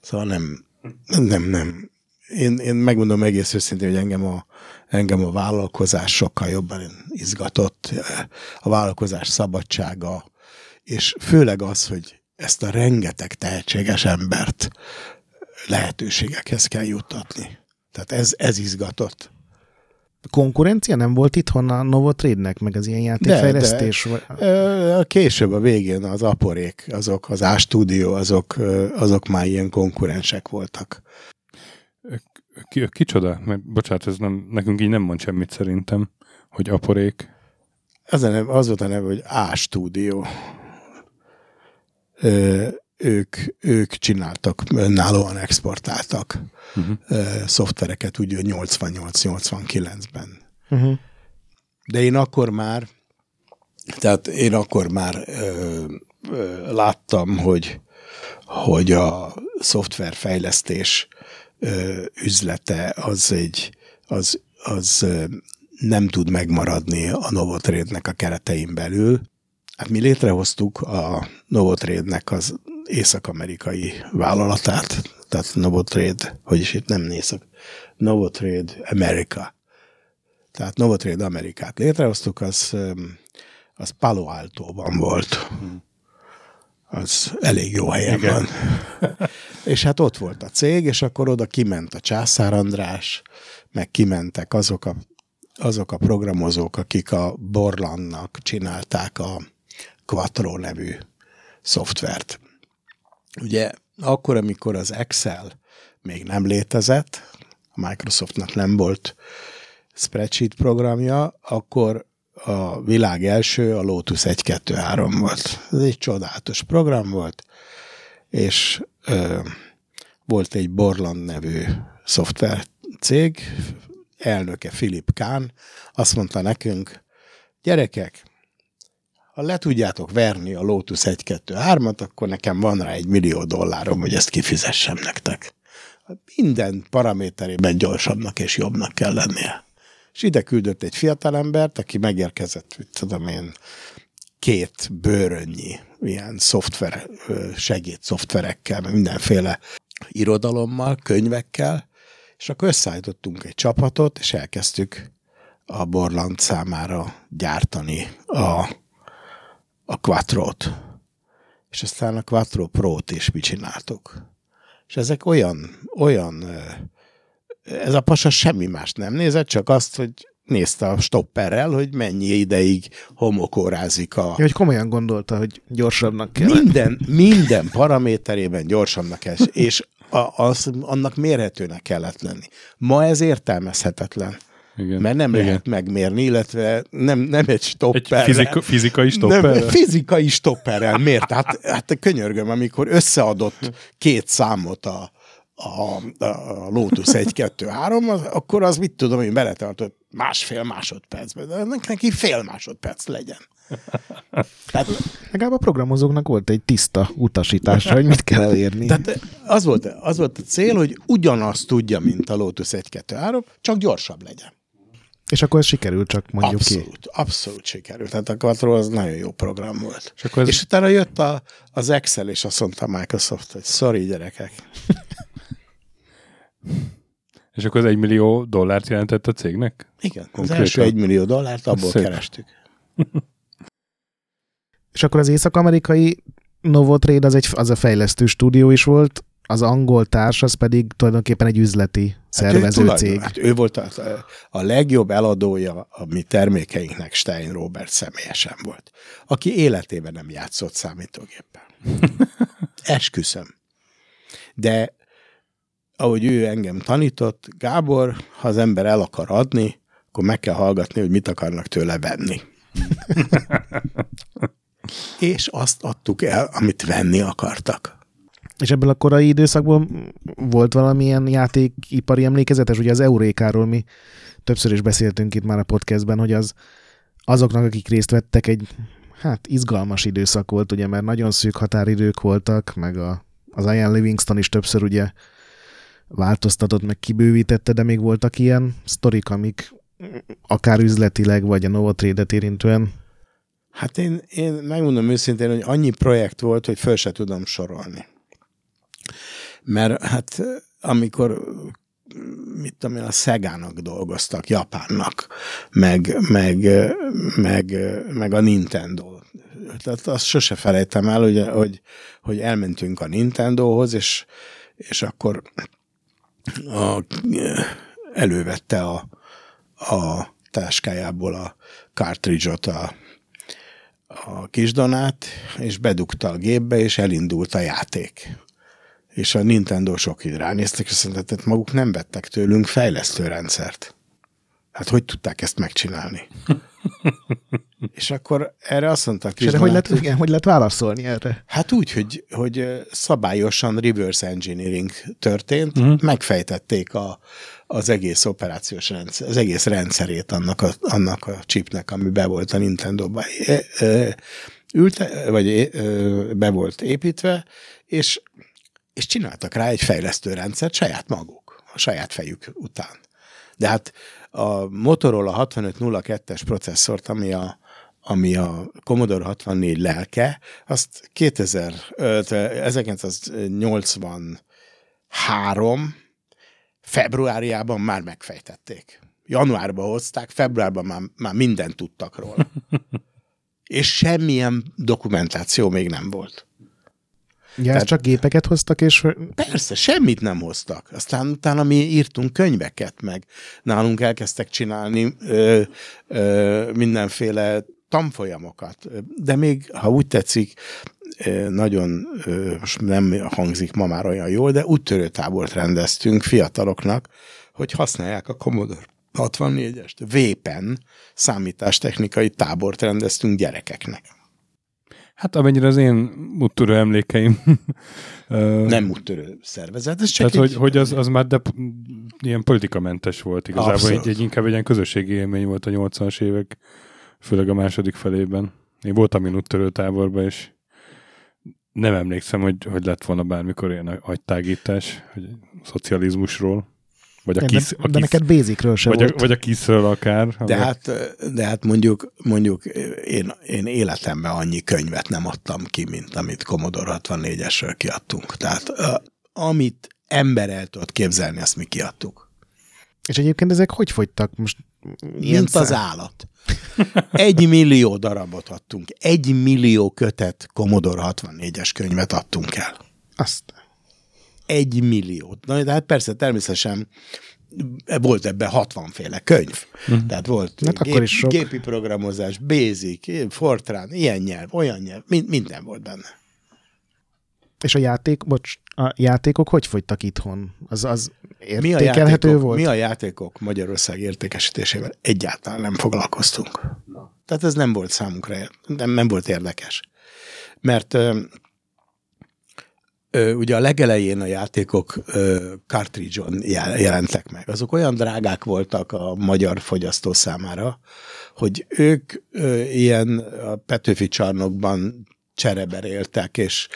Szóval nem, nem, nem. Én, én megmondom egész őszintén, hogy engem a, engem a vállalkozás sokkal jobban izgatott, a vállalkozás szabadsága, és főleg az, hogy ezt a rengeteg tehetséges embert lehetőségekhez kell juttatni. Tehát ez, ez izgatott. Konkurencia nem volt itthon a Novotrade-nek, meg az ilyen játékfejlesztés? Vagy... Ö, Később a végén az aporék, azok, az A-stúdió, azok, azok már ilyen konkurensek voltak. Ki, kicsoda? Mert bocsánat, ez nem, nekünk így nem mond semmit szerintem, hogy aporék. Az, a neve, az volt a neve, hogy A-stúdió. Ö, ők, ők csináltak, önállóan exportáltak Uh-huh. ö, szoftvereket, úgy 88-89-ben. Uh-huh. De én akkor már, tehát én akkor már ö, ö, láttam, hogy, hogy a szoftverfejlesztés ö, üzlete az egy, az, az ö, nem tud megmaradni a Novotrade-nek a keretein belül. Hát mi létrehoztuk a Novotrade-nek az észak-amerikai vállalatát, tehát Novotrade, hogy is itt nem észak, Novotrade America. Tehát Novotrade Amerikát létrehoztuk, az, az Palo Alto-ban volt. Az elég jó helyen Igen. van. és hát ott volt a cég, és akkor oda kiment a Császár András, meg kimentek azok a, azok a programozók, akik a Borlannak csinálták a Quattro nevű szoftvert. Ugye akkor, amikor az Excel még nem létezett, a Microsoftnak nem volt spreadsheet programja, akkor, a világ első a Lotus 1-2-3 volt. Ez egy csodálatos program volt, és ö, volt egy Borland nevű szoftver cég, elnöke Philip Kahn, azt mondta nekünk, gyerekek, ha le tudjátok verni a Lotus 1-2-3-at, akkor nekem van rá egy millió dollárom, hogy ezt kifizessem nektek. Minden paraméterében gyorsabbnak és jobbnak kell lennie. És ide küldött egy fiatalembert, aki megérkezett, hogy tudom én, két bőrönnyi ilyen szoftver, segéd szoftverekkel, mindenféle irodalommal, könyvekkel, és akkor összeállítottunk egy csapatot, és elkezdtük a Borland számára gyártani a, a Quattro-t. És aztán a Quattro Pro-t is mi csináltuk. És ezek olyan, olyan, ez a pasa semmi más nem nézett, csak azt, hogy nézte a stopperrel, hogy mennyi ideig homokórázik a... Ja, hogy komolyan gondolta, hogy gyorsabbnak kell. Minden, minden paraméterében gyorsabbnak kell, és a, az, annak mérhetőnek kellett lenni. Ma ez értelmezhetetlen. Igen. Mert nem Igen. lehet megmérni, illetve nem, nem egy stopperrel. Egy fizika, fizikai stopperrel? Nem, fizikai stopperrel. Miért? Hát, hát könyörgöm, amikor összeadott két számot a, a, a Lotus 1, 2, 3, az, akkor az mit tudom én beletartott másfél másodpercben, de neki fél másodperc legyen. Tehát, Legalább a programozóknak volt egy tiszta utasítása, hogy mit kell elérni. Tehát az volt, az volt a cél, hogy ugyanazt tudja, mint a Lotus 1, 2, 3, csak gyorsabb legyen. És akkor ez sikerült, csak mondjuk abszolút, ki. Abszolút sikerült. Tehát a Quattro az nagyon jó program volt. És, akkor ez... és utána jött a, az Excel, és azt mondta Microsoft, hogy sorry gyerekek. És akkor az egy millió dollárt jelentett a cégnek? Igen, Konkrétan. az első egy millió dollárt abból Szép. kerestük. És akkor az észak-amerikai Novotrade az, egy, az a fejlesztő stúdió is volt, az angol társ az pedig tulajdonképpen egy üzleti szervező hát cég. Hát ő volt a, a legjobb eladója a mi termékeinknek Stein Robert személyesen volt, aki életében nem játszott számítógéppel. Esküszöm. De ahogy ő engem tanított, Gábor, ha az ember el akar adni, akkor meg kell hallgatni, hogy mit akarnak tőle venni. És azt adtuk el, amit venni akartak. És ebből a korai időszakból volt valamilyen játékipari emlékezetes? Ugye az Eurékáról mi többször is beszéltünk itt már a podcastben, hogy az azoknak, akik részt vettek, egy hát izgalmas időszak volt, ugye, mert nagyon szűk határidők voltak, meg a, az Ian Livingston is többször ugye változtatott, meg kibővítette, de még voltak ilyen sztorik, amik akár üzletileg, vagy a Novotrade-et érintően? Hát én, én megmondom őszintén, hogy annyi projekt volt, hogy föl se tudom sorolni. Mert hát amikor mit tudom én, a Szegának dolgoztak, Japánnak, meg, meg, meg, meg a Nintendo. Tehát azt sose felejtem el, hogy, hogy, hogy elmentünk a Nintendohoz, és, és akkor a, elővette a, a táskájából a cartridge-ot, a, a kisdonát, és bedugta a gépbe, és elindult a játék. És a Nintendo sok ránéztek, és mondták, maguk nem vettek tőlünk fejlesztőrendszert. Hát hogy tudták ezt megcsinálni? és akkor erre azt és erre hogy lehet, igen, hogy lehet válaszolni erre? Hát úgy, hogy, hogy szabályosan reverse engineering történt, uh-huh. megfejtették a, az egész operációs rendszer, az egész rendszerét annak a, annak a chipnek, ami be volt a Nintendo-ba ülte, vagy be volt építve, és, és csináltak rá egy fejlesztő rendszert saját maguk, a saját fejük után. De hát a Motorola 6502-es processzort, ami a, ami a Commodore 64 lelke, azt 2000, 1983 februárjában már megfejtették. Januárban hozták, februárban már, már mindent tudtak róla. És semmilyen dokumentáció még nem volt. Ja, Tehát, csak gépeket hoztak, és... Persze, semmit nem hoztak. Aztán utána mi írtunk könyveket, meg nálunk elkezdtek csinálni ö, ö, mindenféle tanfolyamokat. De még, ha úgy tetszik, nagyon, most nem hangzik ma már olyan jól, de úttörő tábort rendeztünk fiataloknak, hogy használják a Commodore 64-est. Vépen számítástechnikai tábort rendeztünk gyerekeknek. Hát amennyire az én úttörő emlékeim. Nem úttörő szervezet, ez csak Tehát, hogy, hogy az, az már de, ilyen politikamentes volt igazából, Abszolút. egy, egy, inkább egy ilyen közösségi élmény volt a 80-as évek, főleg a második felében. Én voltam én úttörő táborban, és nem emlékszem, hogy, hogy lett volna bármikor ilyen agytágítás, hogy szocializmusról, vagy a De, kisz, a de kisz, neked basicről se vagy, a, volt. vagy a kiszről akár. De ami- hát, de hát mondjuk, mondjuk én, én életemben annyi könyvet nem adtam ki, mint amit Commodore 64-esről kiadtunk. Tehát a, amit ember el tudott képzelni, azt mi kiadtuk. És egyébként ezek hogy fogytak? Most Mint az állat. Egy millió darabot adtunk. Egy millió kötet Commodore 64-es könyvet adtunk el. Azt. Egy milliót. Na, de hát persze természetesen volt ebben 60 féle könyv. Uh-huh. Tehát volt Hát akkor is sok. gépi programozás, Basic, Fortran, ilyen nyelv, olyan nyelv, mind, minden volt benne. És a játék, bocs, a játékok hogy fogytak itthon? Az, az Mi a, értékelhető játékok, volt? mi a játékok Magyarország értékesítésével egyáltalán nem foglalkoztunk. Tehát ez nem volt számunkra, nem, nem volt érdekes. Mert ugye a legelején a játékok cartridge-on jel- jelentek meg. Azok olyan drágák voltak a magyar fogyasztó számára, hogy ők ilyen a Petőfi csarnokban csereberéltek, és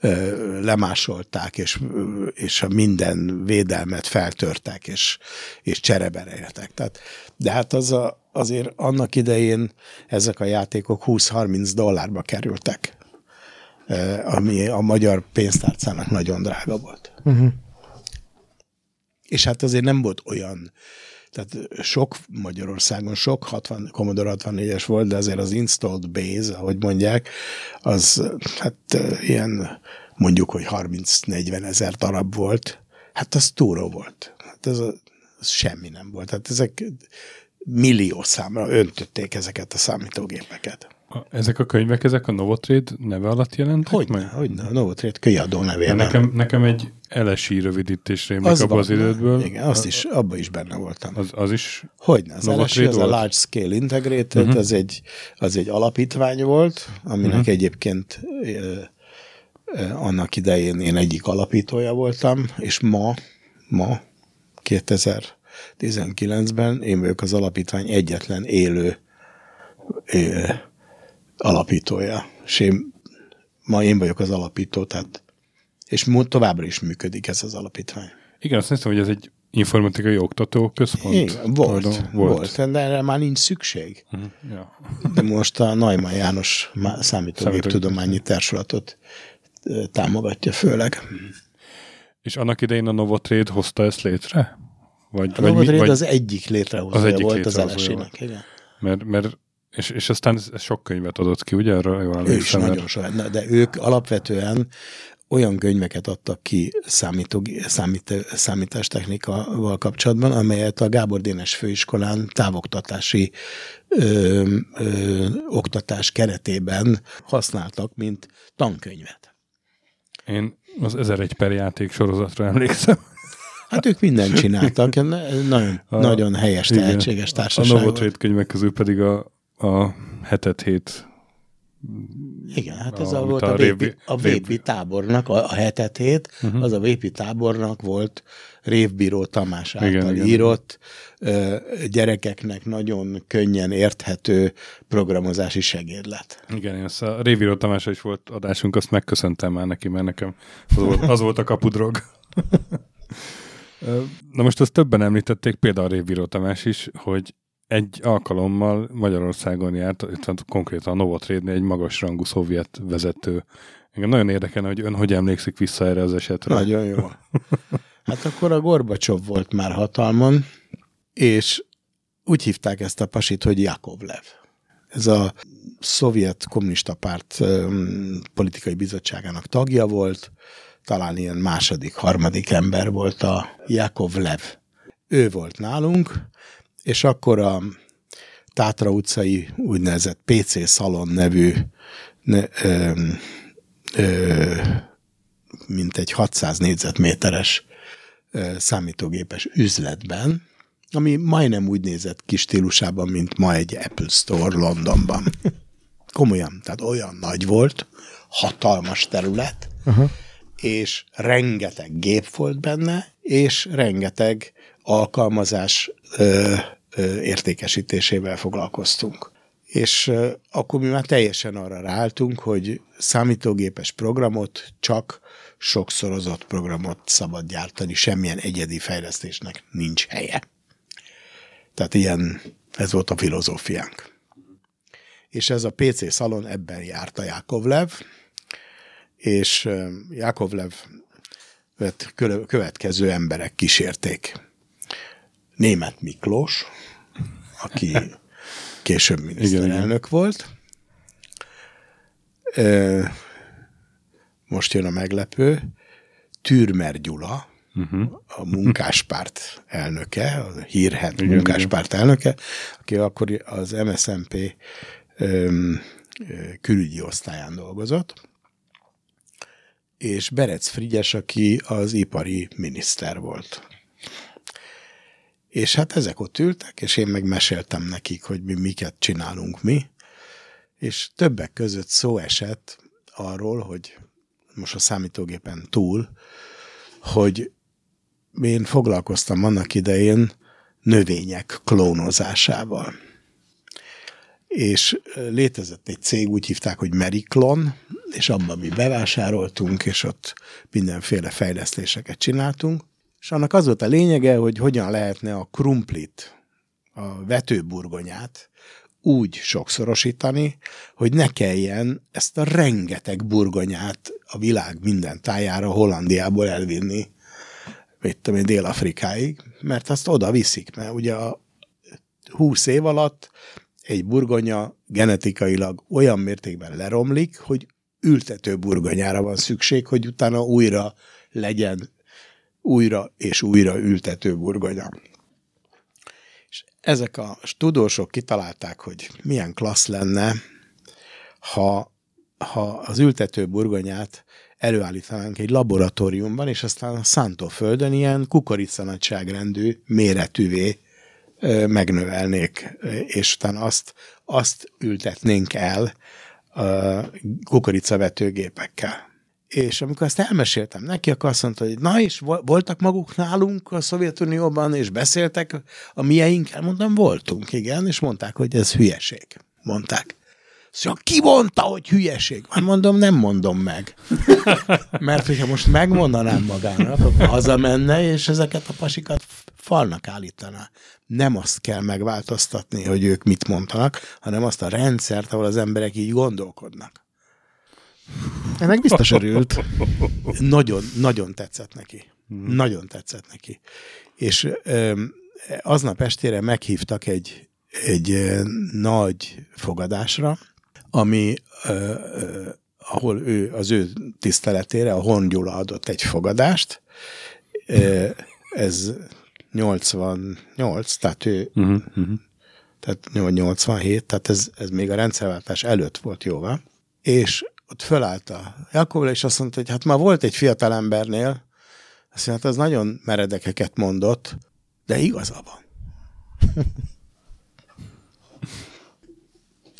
ö, lemásolták, és, ö, és a minden védelmet feltörtek, és, és csereberéltek. Tehát, de hát az a, azért annak idején ezek a játékok 20-30 dollárba kerültek, ami a magyar pénztárcának nagyon drága volt. Uh-huh. És hát azért nem volt olyan, tehát sok Magyarországon, sok 60, Commodore 64-es volt, de azért az installed base, ahogy mondják, az hát eh, ilyen mondjuk, hogy 30-40 ezer darab volt, hát az túró volt. Hát ez, a, ez semmi nem volt. Hát ezek millió számra öntötték ezeket a számítógépeket. A- Ezek a könyvek, ezek a Novotrade neve alatt jelentek Hogyne, meg? hogyne, a Novotrade kölyadó nevében. Nekem, nekem egy LSI rövidítés rémlik az abban az van, időből. Igen, azt is, abban is benne voltam. Az, az is Hogyne, az LSI, az a volt? Large Scale Integrated, uh-huh. az, egy, az egy alapítvány volt, aminek uh-huh. egyébként annak idején én egyik alapítója voltam, és ma, ma 2019-ben én vagyok az alapítvány egyetlen élő alapítója. És én, ma én vagyok az alapító, tehát és továbbra is működik ez az alapítvány. Igen, azt néztem, hogy ez egy informatikai oktató központ. Igen, volt, volt, volt, de erre már nincs szükség. Mhm, Ja. De most a Neumann János má- számítógéptudományi társulatot támogatja főleg. És annak idején a Novotrade hozta ezt létre? Vagy, A Novotrade vagy, az egyik létrehozója Az egyik volt az létrehozója LSI-nek. Igen. mert, mert és, és aztán sok könyvet adott ki, ugye? Arra jól Ő is mert- nagyon sok. De ők alapvetően olyan könyveket adtak ki számítóg- számít, számítástechnikával kapcsolatban, amelyet a Gábor Dénes főiskolán távoktatási ö, ö, oktatás keretében használtak, mint tankönyvet. Én az 1001 per játék sorozatra emlékszem. Hát ők mindent csináltak, nagyon, A- nagyon helyes, tehetséges A társaság Novotrade volt. könyvek közül pedig a, a hetet hét Igen, hát ez a- volt a a, vépi, a vépi tábornak, a, a hetet hét, uh-huh. az a vépi tábornak volt Révbíró Tamás által Igen, igen, igen. írott, ö, gyerekeknek nagyon könnyen érthető programozási segédlet. Igen, én ezt a Révíró Tamásra is volt adásunk, azt megköszöntem már neki, mert nekem az volt, az volt a kapudrog. Na most azt többen említették, például a Révíró Tamás is, hogy egy alkalommal Magyarországon járt, itt konkrétan a Novotrade egy magas rangú szovjet vezető. Engem nagyon érdekelne, hogy ön hogy emlékszik vissza erre az esetre. Nagyon jó. Hát akkor a Gorbacsov volt már hatalmon, és úgy hívták ezt a pasit, hogy Jakovlev. Ez a szovjet kommunista párt politikai bizottságának tagja volt, talán ilyen második, harmadik ember volt a Jakovlev. Ő volt nálunk, és akkor a Tátra utcai úgynevezett PC Szalon nevű ne, ö, ö, mint egy 600 négyzetméteres ö, számítógépes üzletben ami majdnem úgy nézett kis stílusában, mint ma egy Apple Store Londonban. Komolyan, tehát olyan nagy volt, hatalmas terület, uh-huh. és rengeteg gép volt benne, és rengeteg alkalmazás ö, értékesítésével foglalkoztunk. És akkor mi már teljesen arra ráálltunk, hogy számítógépes programot csak sokszorozott programot szabad gyártani, semmilyen egyedi fejlesztésnek nincs helye. Tehát ilyen, ez volt a filozófiánk. És ez a PC szalon ebben járt a Jakovlev, és Jakovlev következő emberek kísérték. Német Miklós, aki később miniszterelnök volt. Most jön a meglepő. Türmer Gyula, uh-huh. a munkáspárt elnöke, a hírhet igen, munkáspárt igen. elnöke, aki akkor az MSZMP öm, külügyi osztályán dolgozott, és Berec Frigyes, aki az ipari miniszter volt. És hát ezek ott ültek, és én megmeséltem nekik, hogy mi miket csinálunk mi, és többek között szó esett arról, hogy most a számítógépen túl, hogy én foglalkoztam annak idején növények klónozásával. És létezett egy cég, úgy hívták, hogy Meriklon, és abban mi bevásároltunk, és ott mindenféle fejlesztéseket csináltunk. És annak az volt a lényege, hogy hogyan lehetne a krumplit, a vetőburgonyát úgy sokszorosítani, hogy ne kelljen ezt a rengeteg burgonyát a világ minden tájára Hollandiából elvinni mit tudom én, Dél-Afrikáig, mert azt oda viszik, mert ugye a 20 év alatt egy burgonya genetikailag olyan mértékben leromlik, hogy ültető burgonyára van szükség, hogy utána újra legyen újra és újra ültető burgonya. És ezek a tudósok kitalálták, hogy milyen klassz lenne, ha, ha az ültető burgonyát előállítanánk egy laboratóriumban, és aztán a szántóföldön ilyen kukoricanagyságrendű méretűvé megnövelnék, és utána azt, azt ültetnénk el kukoricavetőgépekkel. És amikor ezt elmeséltem neki, akkor azt mondta, hogy na és voltak maguk nálunk a Szovjetunióban, és beszéltek a mieinkkel? Mondtam, voltunk, igen, és mondták, hogy ez hülyeség. Mondták. Szóval ki mondta, hogy hülyeség? Már mondom, nem mondom meg. Mert hogyha most megmondanám magának, akkor hazamenne, és ezeket a pasikat falnak állítaná. Nem azt kell megváltoztatni, hogy ők mit mondanak, hanem azt a rendszert, ahol az emberek így gondolkodnak. Ennek biztos örült. Nagyon, nagyon tetszett neki. Hmm. Nagyon tetszett neki. És ö, aznap estére meghívtak egy, egy nagy fogadásra, ami ö, ö, ahol ő az ő tiszteletére a Horn Gyula adott egy fogadást. Ö, ez 88, tehát ő uh-huh, uh-huh. tehát 87, tehát ez, ez még a rendszerváltás előtt volt jóval, és ott fölállt a Jakobra, és azt mondta, hogy hát már volt egy fiatal embernél, azt mondta, hát az nagyon meredekeket mondott, de igaza van.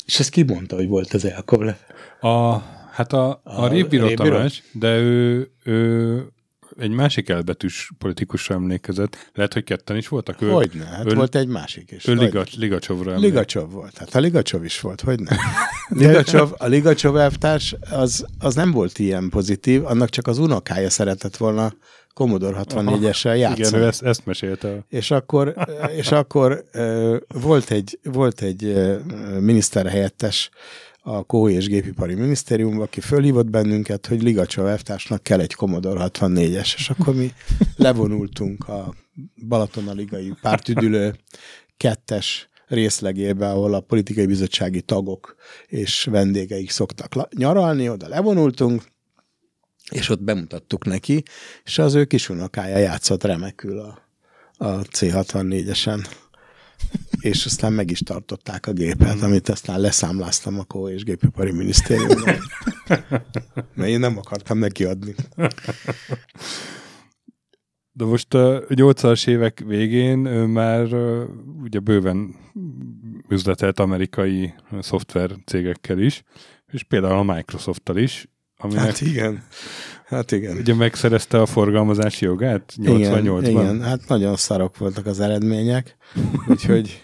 És ezt ki mondta, hogy volt az Elkovle? A, hát a, a, a Révbíró Tamás, de ő, ő egy másik elbetűs politikusra emlékezett. Lehet, hogy ketten is voltak. Ő, hogyne, hát ő, volt egy másik is. Ő Ligac, Ligacsovra Ligacsov volt. Hát a Ligacsov is volt, hogy? Ligacsov, a Ligacsov elvtárs az, az nem volt ilyen pozitív, annak csak az unokája szeretett volna Commodore 64-essel játszani. Igen, ő ezt, ezt mesélte. És akkor, és akkor volt egy, volt egy miniszterhelyettes, a Kó és Gépipari Minisztériumban, aki fölhívott bennünket, hogy Ligacsov elvtársnak kell egy Commodore 64-es, és akkor mi levonultunk a Balatona-ligai pártüdülő kettes részlegébe, ahol a politikai bizottsági tagok és vendégeik szoktak nyaralni, oda levonultunk, és ott bemutattuk neki, és az ő kisunokája játszott remekül a, a C64-esen és aztán meg is tartották a gépet, amit aztán leszámláztam a Kó és Gépipari Minisztériumban. Mert én nem akartam neki adni. De most a 80-as évek végén ő már ugye bőven üzletelt amerikai szoftver cégekkel is, és például a Microsofttal is, aminek Hát igen. Hát igen. ugye megszerezte a forgalmazási jogát 88-ban. Igen, igen, hát nagyon szarok voltak az eredmények, úgyhogy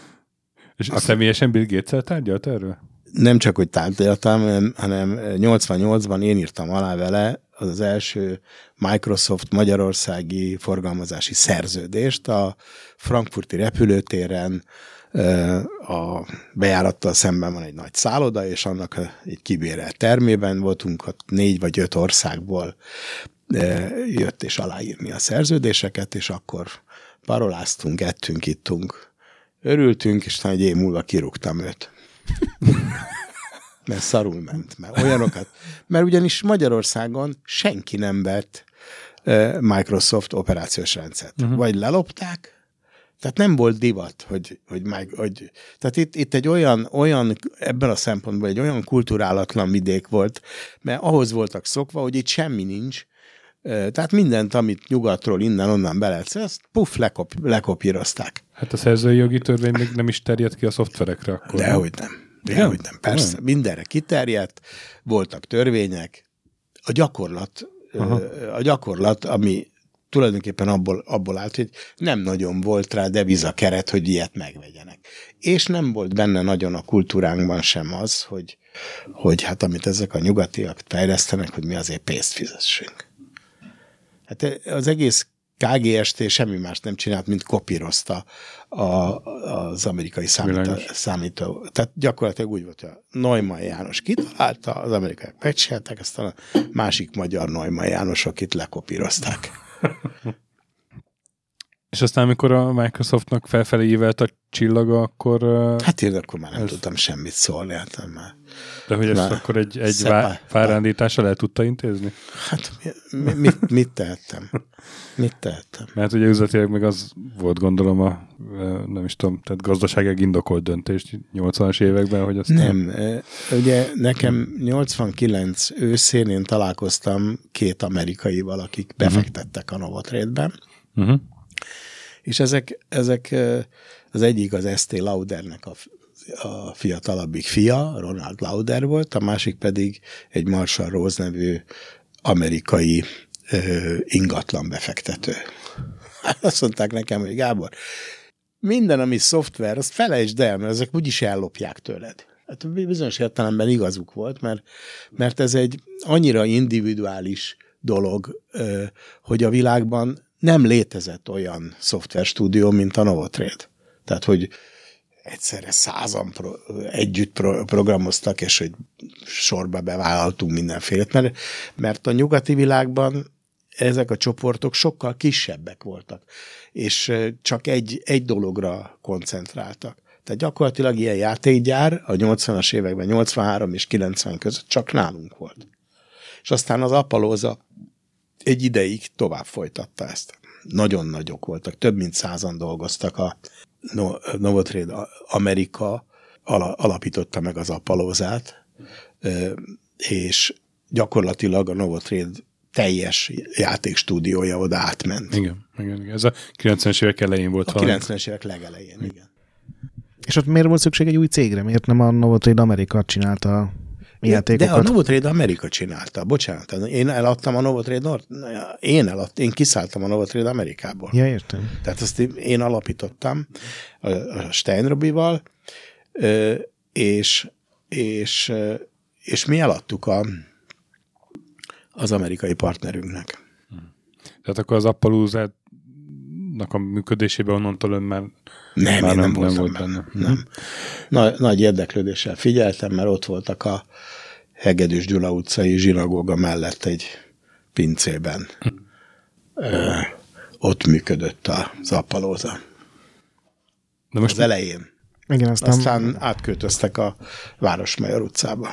És Azt... személyesen Bill Gates-el tárgyalt erről? nem csak, hogy tárgyaltam, hanem- hanem 88-ban én írtam alá vele az, az első Microsoft magyarországi forgalmazási szerződést a frankfurti repülőtéren, a bejárattal szemben van egy nagy szálloda, és annak egy kibérelt termében voltunk, ott négy vagy öt országból jött és aláírni a szerződéseket, és akkor paroláztunk, ettünk, ittunk, örültünk, és talán egy év múlva kirúgtam őt mert szarul ment, mert olyanokat, mert ugyanis Magyarországon senki nem vett Microsoft operációs rendszert. Uh-huh. Vagy lelopták, tehát nem volt divat, hogy, hogy, meg, hogy tehát itt, itt egy olyan, olyan, ebben a szempontból egy olyan kulturálatlan vidék volt, mert ahhoz voltak szokva, hogy itt semmi nincs, Eh, tehát mindent, amit nyugatról innen-onnan be lehet, ezt puff, lekop, lekopírozták. Hát a szerzői jogi törvény még nem is terjed ki a szoftverekre akkor. Dehogy nem. Dehogy nem. Persze, Nem. mindenre kiterjedt, voltak törvények. A gyakorlat, Aha. a gyakorlat, ami tulajdonképpen abból, abból állt, hogy nem nagyon volt rá deviza keret, hogy ilyet megvegyenek. És nem volt benne nagyon a kultúránkban sem az, hogy, hogy hát amit ezek a nyugatiak fejlesztenek, hogy mi azért pénzt fizessünk. Hát az egész KGST semmi más nem csinált, mint kopírozta a, az amerikai számító, számító. Tehát gyakorlatilag úgy volt, hogy a Neumann János kitalálta, az amerikaiak megcsinálták, aztán a másik magyar Neumann Jánosok itt lekopírozták. És aztán, amikor a Microsoftnak felfelé ívelt a csillaga, akkor... Hát én akkor már nem Ez- tudtam semmit szólni, hát már. De hogy ezt Na, akkor egy, egy vá- várándítással el tudta intézni? Hát mi, mi, mit, mit tehettem? Mit tehettem? Mert ugye üzletileg meg az volt gondolom a, nem is tudom, tehát gazdaságilag indokolt döntés 80-as években, hogy azt Nem, ugye nekem 89 őszén én találkoztam két amerikaival, akik befektettek a Novotrade-be, Uh-huh. és ezek, ezek az egyik az ST Laudernek a, a fiatalabbik fia, Ronald Lauder volt, a másik pedig egy Marshall Rose nevű amerikai ö, ingatlan befektető. Azt mondták nekem, hogy Gábor, minden, ami szoftver, azt felejtsd el, mert ezek úgyis ellopják tőled. Hát bizonyos értelemben igazuk volt, mert, mert ez egy annyira individuális dolog, hogy a világban nem létezett olyan szoftverstúdió, mint a Novotrade. Tehát, hogy egyszerre százan pro, együtt pro, programoztak, és hogy sorba bevállaltunk mindenfélet, mert, mert a nyugati világban ezek a csoportok sokkal kisebbek voltak, és csak egy, egy dologra koncentráltak. Tehát gyakorlatilag ilyen játékgyár a 80-as években, 83 és 90 között csak nálunk volt. És aztán az Apalóza egy ideig tovább folytatta ezt. Nagyon nagyok voltak, több mint százan dolgoztak a Novotrade Amerika ala, alapította meg az Apalózát, és gyakorlatilag a Novotrade teljes játékstúdiója oda átment. Igen, igen, igen. Ez a 90-es évek elején volt A valami. 90-es évek legelején, igen. És ott miért volt szükség egy új cégre? Miért nem a Novotrade Amerika csinálta a De játékokat? a Novotrade Amerika csinálta, bocsánat. Én eladtam a Novotrade Nord, én eladtam, én kiszálltam a Novotrade Amerikából. Ja, értem. Tehát azt én alapítottam a, Steinrobival, és, és, és mi eladtuk a, az amerikai partnerünknek. Tehát akkor az Appalooza a működésében onnantól ön már Nem, Már én nem, nem- nem volt benne. benne. Nem. Na, nagy érdeklődéssel figyeltem, mert ott voltak a Hegedűs Gyula utcai zsinagóga mellett egy pincében. Ö, ott működött az appalóza. de Most most az elején. Igen, aztán, Aztán átköltöztek a Városmajor utcába.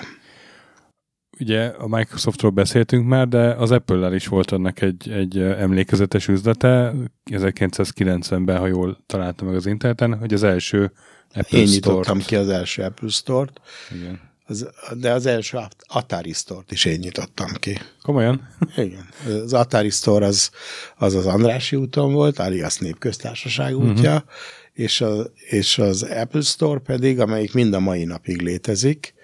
Ugye a Microsoftról beszéltünk már, de az Apple-lel is volt ennek egy, egy emlékezetes üzlete, 1990-ben, ha jól találtam meg az interneten, hogy az első Apple Én Store-t. nyitottam ki az első Apple Store-t, Igen. Az, de az első Atari Store-t is én nyitottam ki. Komolyan? Igen. Az Atari Store az az, az Andrási úton volt, alias Népköztársaság útja, uh-huh. és, a, és az Apple Store pedig, amelyik mind a mai napig létezik,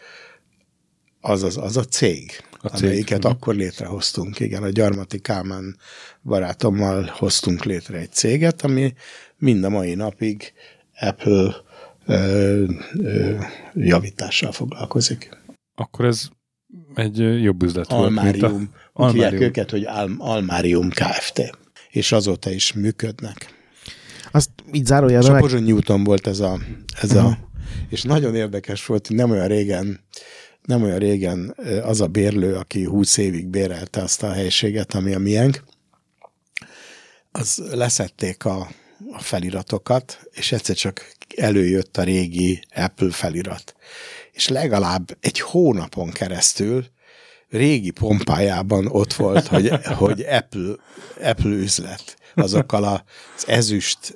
az, az, az a cég, a cég. amelyiket uh-huh. akkor létrehoztunk. Igen, a Gyarmati Kálmán barátommal hoztunk létre egy céget, ami mind a mai napig Apple ö, ö, javítással foglalkozik. Akkor ez egy jobb üzlet Almárium. volt, mint a... Almárium. őket, hogy Al- Almárium Kft. És azóta is működnek. Azt így zárójelben És a Pozsony Newton volt ez a, ez uh-huh. a és nagyon érdekes volt, hogy nem olyan régen nem olyan régen az a bérlő, aki 20 évig bérelte azt a helységet, ami a miénk, az leszették a, a feliratokat, és egyszer csak előjött a régi Apple felirat. És legalább egy hónapon keresztül régi pompájában ott volt, hogy, hogy Apple, Apple üzlet azokkal az ezüst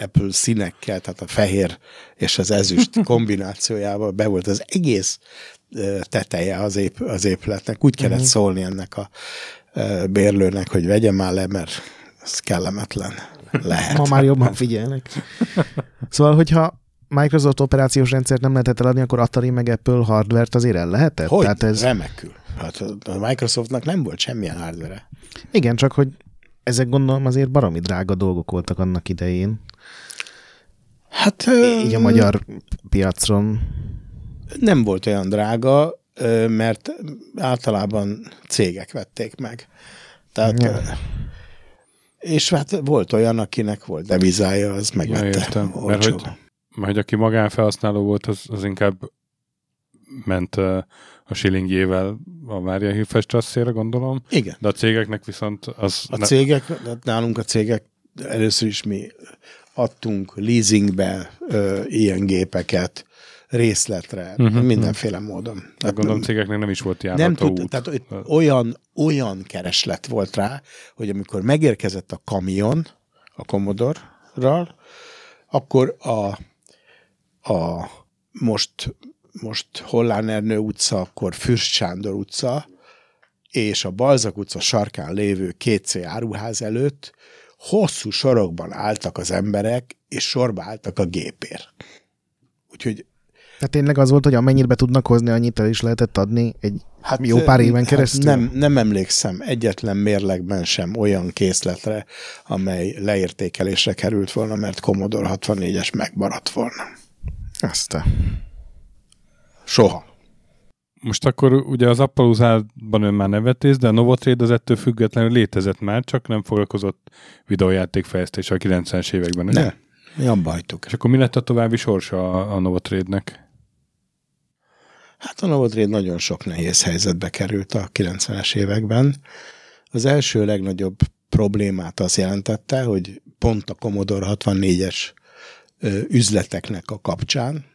Apple színekkel, tehát a fehér és az ezüst kombinációjával be volt az egész teteje az, ép, az épületnek. Úgy kellett uh-huh. szólni ennek a bérlőnek, hogy vegye már le, mert ez kellemetlen lehet. Ma már jobban figyelnek. Szóval, hogyha Microsoft operációs rendszert nem lehetett eladni, akkor Atari meg Apple hardvert azért el lehetett? Hogy? Tehát ez... Remekül. Hát a Microsoftnak nem volt semmilyen hardware Igen, csak hogy ezek gondolom azért baromi drága dolgok voltak annak idején. Hát... Így a magyar piacon. Nem volt olyan drága, mert általában cégek vették meg. Tehát... Ja. És hát volt olyan, akinek volt devizája, az megvette. Ja, értem. Mert hogy, mert hogy aki magánfelhasználó volt, az, az inkább ment a shillingjével a Mária Hilfestrasszére, gondolom. Igen. De a cégeknek viszont az... A ne... cégek, nálunk a cégek először is mi adtunk leasingbe ö, ilyen gépeket, részletre, uh-huh, mindenféle uh-huh. módon. Tehát gondolom cégeknek nem is volt járata nem tud, út. Tehát olyan, olyan kereslet volt rá, hogy amikor megérkezett a kamion a Commodore-ral, akkor a, a most most Hollán Ernő utca, akkor Fürst Sándor utca, és a Balzak utca sarkán lévő két C áruház előtt hosszú sorokban álltak az emberek, és sorba álltak a gépért. Úgyhogy tehát tényleg az volt, hogy amennyit be tudnak hozni, annyit el is lehetett adni egy hát, jó pár éven hát keresztül? Nem, nem emlékszem egyetlen mérlegben sem olyan készletre, amely leértékelésre került volna, mert Commodore 64-es megmaradt volna. Ezt a... Soha. Most akkor ugye az Appalooza-ban ön már nevetész, de a Novotrade az ettől függetlenül létezett már, csak nem foglalkozott videójátékfejlesztéssel a 90-es években. Ugye? Ne, mi abba hagytuk. És akkor mi lett a további sorsa a, a Novotrade-nek? Hát a Novotrade nagyon sok nehéz helyzetbe került a 90-es években. Az első legnagyobb problémát az jelentette, hogy pont a Commodore 64-es üzleteknek a kapcsán,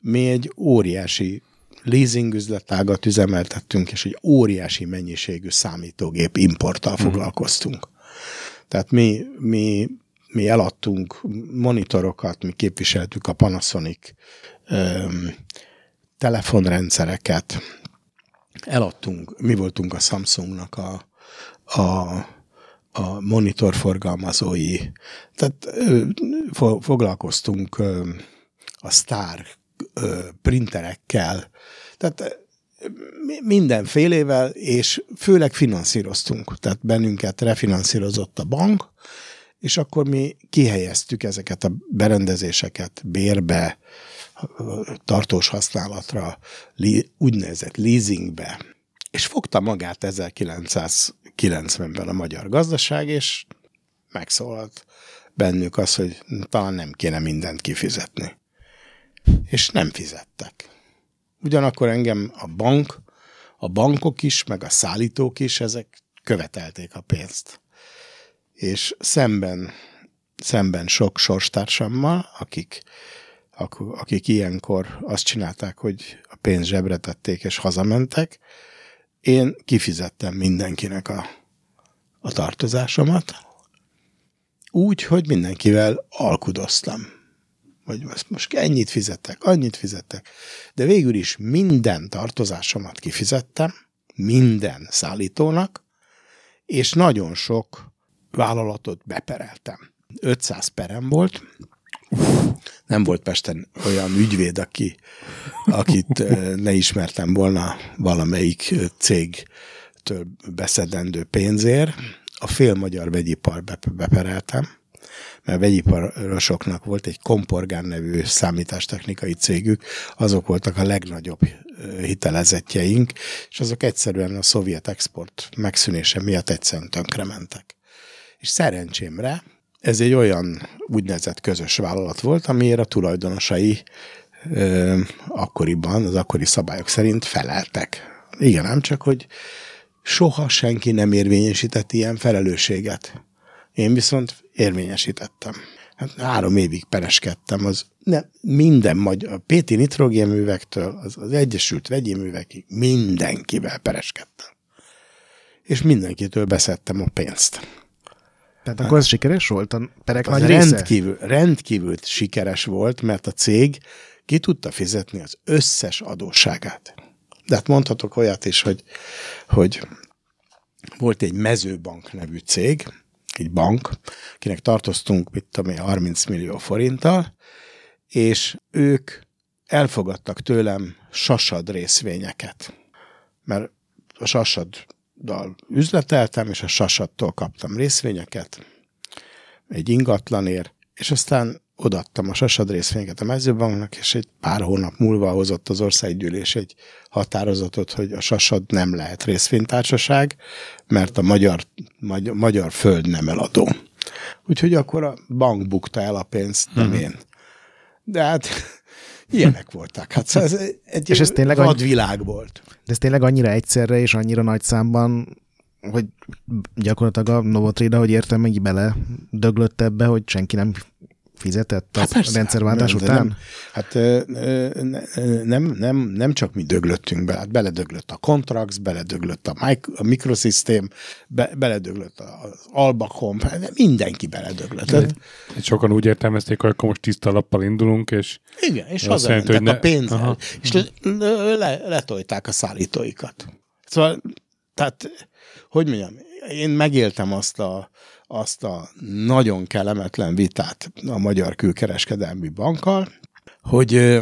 mi egy óriási leasing üzletágat üzemeltettünk, és egy óriási mennyiségű számítógép importtal mm. foglalkoztunk. Tehát mi, mi, mi eladtunk monitorokat, mi képviseltük a Panasonic öm, telefonrendszereket, eladtunk, mi voltunk a Samsungnak a, a, a monitorforgalmazói, tehát ö, foglalkoztunk ö, a Star printerekkel, tehát mindenfélével, és főleg finanszíroztunk. Tehát bennünket refinanszírozott a bank, és akkor mi kihelyeztük ezeket a berendezéseket bérbe, tartós használatra, úgynevezett leasingbe, és fogta magát 1990-ben a magyar gazdaság, és megszólalt bennük az, hogy talán nem kéne mindent kifizetni és nem fizettek. Ugyanakkor engem a bank, a bankok is, meg a szállítók is, ezek követelték a pénzt. És szemben, szemben sok sorstársammal, akik, akik ilyenkor azt csinálták, hogy a pénzt zsebre tették és hazamentek, én kifizettem mindenkinek a, a tartozásomat, úgy, hogy mindenkivel alkudoztam vagy most ennyit fizettek, annyit fizettek. De végül is minden tartozásomat kifizettem, minden szállítónak, és nagyon sok vállalatot bepereltem. 500 perem volt, nem volt Pesten olyan ügyvéd, aki, akit ne ismertem volna valamelyik cégtől beszedendő pénzért. A fél magyar vegyipar bepereltem, mert vegyiparosoknak volt egy Komporgán nevű számítástechnikai cégük, azok voltak a legnagyobb hitelezetjeink, és azok egyszerűen a szovjet export megszűnése miatt egyszerűen tönkrementek. És szerencsémre ez egy olyan úgynevezett közös vállalat volt, amiért a tulajdonosai ö, akkoriban, az akkori szabályok szerint feleltek. Igen, nem csak, hogy soha senki nem érvényesített ilyen felelősséget. Én viszont érvényesítettem. Hát három évig pereskedtem, az ne, minden magyar, a Péti nitrogénművektől az, az Egyesült Vegyi Művekig mindenkivel pereskedtem. És mindenkitől beszedtem a pénzt. Tehát akkor ez sikeres volt? A perek az nagy rendkívül, része? rendkívül sikeres volt, mert a cég ki tudta fizetni az összes adósságát. De hát mondhatok olyat is, hogy, hogy volt egy mezőbank nevű cég, egy bank, akinek tartoztunk, mit tudom én, 30 millió forinttal, és ők elfogadtak tőlem sasad részvényeket. Mert a sasaddal üzleteltem, és a sasadtól kaptam részvényeket, egy ingatlanért, és aztán odattam a sasad részvényeket a mezőbanknak, és egy pár hónap múlva hozott az országgyűlés egy határozatot, hogy a sasad nem lehet részvénytársaság, mert a magyar, magyar, magyar föld nem eladó. Úgyhogy akkor a bank bukta el a pénzt, nem hmm. én. De hát ilyenek voltak. Hát szóval ez egy és ez tényleg vadvilág volt. De ez tényleg annyira egyszerre és annyira nagy számban hogy gyakorlatilag a Novotrida, hogy értem, meg bele döglött ebbe, hogy senki nem fizetett a hát persze, rendszerváltás nem, után? Nem, hát nem, nem, nem csak mi döglöttünk bele, hát beledöglött a Contrax, beledöglött a, Micro, a Microsystem, be, beledöglött az Albacom, mindenki beledöglött. Hát, sokan úgy értelmezték, hogy akkor most tiszta lappal indulunk, és... Igen, és hazamentek hogy ne... a pénzzel, Aha. és le, le, letolták a szállítóikat. Szóval, tehát, hogy mondjam, én megéltem azt a, azt a nagyon kellemetlen vitát a Magyar Külkereskedelmi Bankkal, hogy,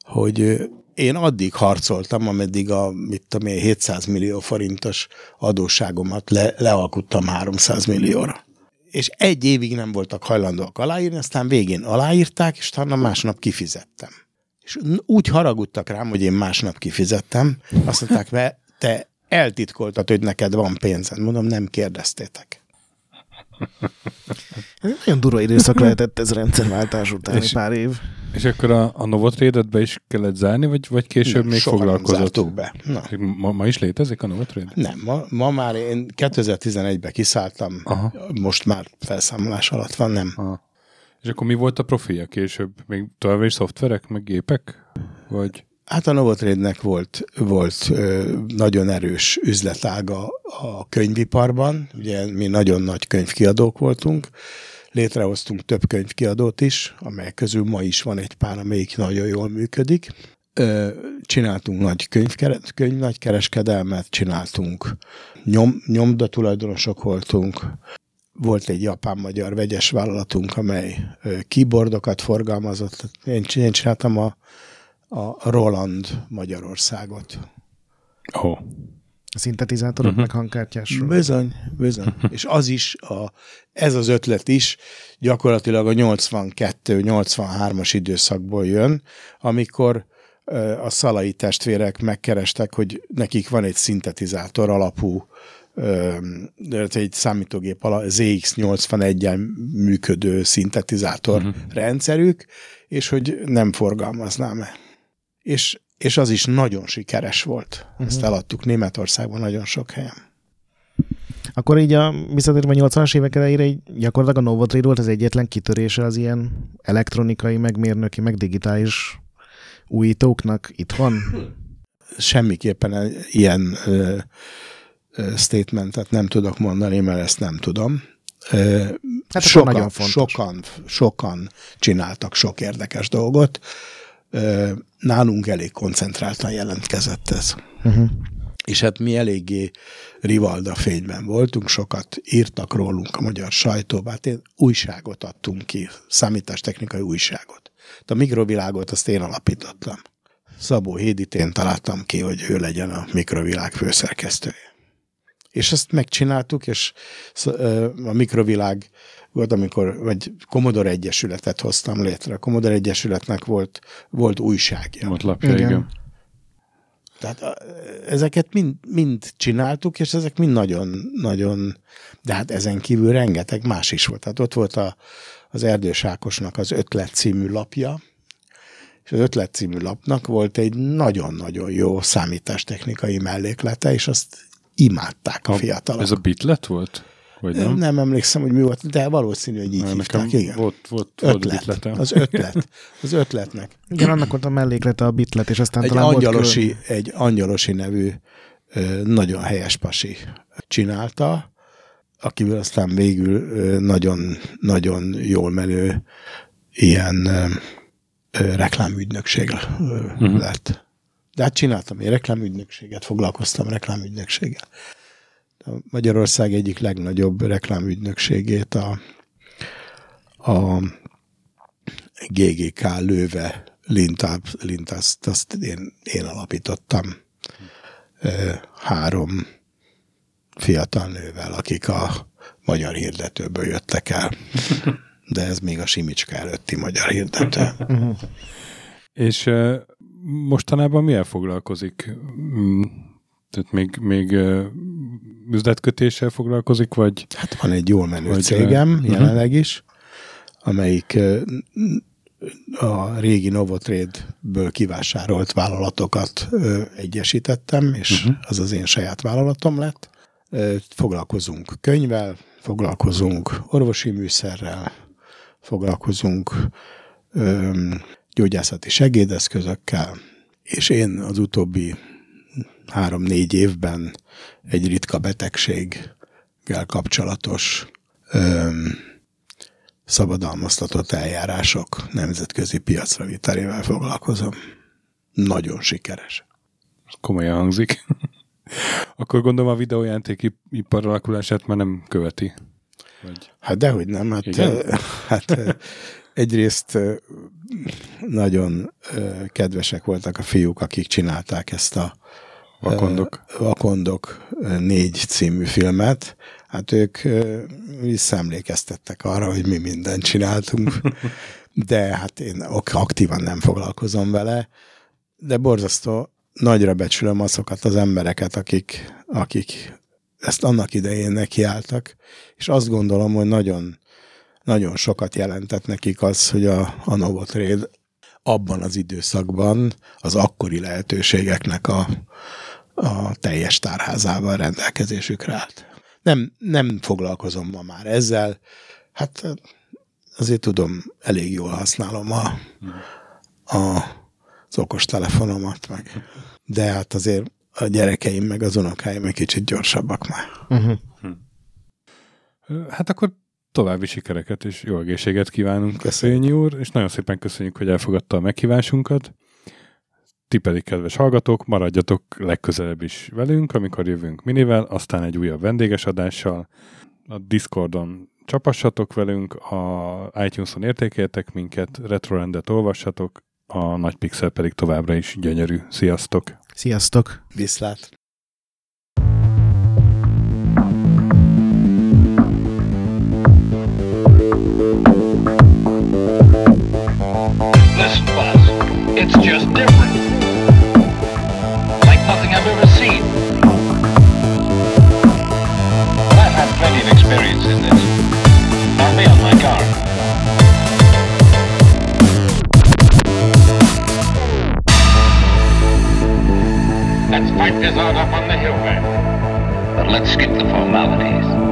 hogy én addig harcoltam, ameddig a mit tudom én, 700 millió forintos adósságomat le, lealkuttam 300 millióra. És egy évig nem voltak hajlandóak aláírni, aztán végén aláírták, és talán másnap kifizettem. És úgy haragudtak rám, hogy én másnap kifizettem, azt mondták, te eltitkoltad, hogy neked van pénzed. Mondom, nem kérdeztétek. Ez nagyon durva időszak lehetett ez rendszerváltás után, és, pár év. És akkor a, a Novotrade-et be is kellett zárni, vagy, vagy később nem, még foglalkozott? be. Na. Ma, ma is létezik a Novotrade? Nem, ma, ma már én 2011-ben kiszálltam, Aha. most már felszámolás alatt van, nem. Aha. És akkor mi volt a profilja később? Még továbbra is szoftverek, meg gépek? Vagy... Hát a Novotrade-nek volt, volt nagyon erős üzletága a könyviparban, ugye mi nagyon nagy könyvkiadók voltunk, létrehoztunk több könyvkiadót is, amelyek közül ma is van egy pár, amelyik nagyon jól működik. Csináltunk nagy könyv, könyv nagy kereskedelmet, csináltunk nyom, nyomda tulajdonosok voltunk, volt egy japán-magyar vegyes vállalatunk, amely keyboardokat forgalmazott. Én, én csináltam a a Roland Magyarországot. Oh. A szintetizátorok uh-huh. meg hangkártyásról. Bizony, bizony. És az is, a, ez az ötlet is gyakorlatilag a 82-83-as időszakból jön, amikor a szalai testvérek megkerestek, hogy nekik van egy szintetizátor alapú egy számítógép ZX81-en működő szintetizátor uh-huh. rendszerük, és hogy nem forgalmaznám-e és, és az is nagyon sikeres volt. Uh-huh. Ezt eladtuk Németországban nagyon sok helyen. Akkor így a visszatérve a 80-as évek elejére így gyakorlatilag a Novotrade volt az egyetlen kitörése az ilyen elektronikai, meg mérnöki, meg digitális újítóknak itthon? Semmiképpen ilyen ö, ö, statementet nem tudok mondani, mert ezt nem tudom. Ö, Hát sokan, nagyon fontos. sokan, sokan csináltak sok érdekes dolgot. Ö, Nálunk elég koncentráltan jelentkezett ez. Uh-huh. És hát mi eléggé rivalda fényben voltunk, sokat írtak rólunk a magyar sajtóba, hát én újságot adtunk ki, számítástechnikai újságot. De a mikrovilágot azt én alapítottam. Szabó Hédit én találtam ki, hogy ő legyen a mikrovilág főszerkesztője. És ezt megcsináltuk, és a mikrovilág volt, amikor, vagy Commodore Egyesületet hoztam létre. A Commodore Egyesületnek volt, volt újságja. Volt lapja, Igen. igen. Tehát a, ezeket mind, mind csináltuk, és ezek mind nagyon, nagyon, de hát ezen kívül rengeteg más is volt. Tehát ott volt a, az Erdős Ákosnak az Ötlet című lapja, és az Ötlet című lapnak volt egy nagyon-nagyon jó számítástechnikai melléklete, és azt imádták a, A- fiatalok. Ez a bitlet volt? Vagy nem? nem? emlékszem, hogy mi volt, de valószínű, hogy így Nekem hívták. Igen. volt, volt, volt ötlet. bitletem. Az ötlet. Az ötletnek. Igen, annak volt a melléklete a bitlet, és aztán egy talán volt angyalosi, egy angyalosi nevű nagyon helyes pasi csinálta, akivel aztán végül ö, nagyon, nagyon jól menő ilyen reklámügynökség uh-huh. lett. De hát csináltam én reklámügynökséget, foglalkoztam reklámügynökséggel. Magyarország egyik legnagyobb reklámügynökségét a, a GGK lőve lintát, lintázt, azt én, én alapítottam három fiatal nővel, akik a magyar hirdetőből jöttek el. De ez még a Simicska előtti magyar hirdető. És mostanában milyen foglalkozik? Tehát még, még uh, üzletkötéssel foglalkozik, vagy Hát van egy jól menő Hogy, cégem ö, jelenleg is, amelyik a régi Novotrade-ből kivásárolt vállalatokat egyesítettem, és uh-huh. az az én saját vállalatom lett. Foglalkozunk könyvvel, foglalkozunk orvosi műszerrel, foglalkozunk gyógyászati segédeszközökkel, és én az utóbbi három-négy évben egy ritka betegséggel kapcsolatos öm, szabadalmaztatott eljárások nemzetközi piacra vitelével foglalkozom. Nagyon sikeres. komolyan hangzik. Akkor gondolom a videójátékipar alakulását már nem követi. Vagy... Hát dehogy nem, hát, Igen? hát egyrészt nagyon kedvesek voltak a fiúk, akik csinálták ezt a Vakondok. Vakondok négy című filmet. Hát ők visszaemlékeztettek arra, hogy mi mindent csináltunk, de hát én aktívan nem foglalkozom vele, de borzasztó nagyra becsülöm azokat az embereket, akik, akik ezt annak idején nekiálltak, és azt gondolom, hogy nagyon, nagyon sokat jelentett nekik az, hogy a, a Novotrade abban az időszakban az akkori lehetőségeknek a, a teljes tárházával rendelkezésükre állt. Nem, nem foglalkozom ma már ezzel, hát azért tudom, elég jól használom a, a, az okostelefonomat, meg. de hát azért a gyerekeim meg az unokáim egy kicsit gyorsabbak már. Uh-huh. Ö, Hát akkor további sikereket és jó egészséget kívánunk, Köszönjük. Szényi úr, és nagyon szépen köszönjük, hogy elfogadta a meghívásunkat. Ti pedig, kedves hallgatók, maradjatok legközelebb is velünk, amikor jövünk minivel, aztán egy újabb vendéges adással. A Discordon csapassatok velünk, a iTunes-on értékeltek minket, Retrorendet olvassatok, a Nagy Pixel pedig továbbra is gyönyörű. Sziasztok! Sziasztok! Viszlát! Listen, Buzz, it's just different. experience in this. I'll be on my car. Let's fight this out up on the hill, man. But let's skip the formalities.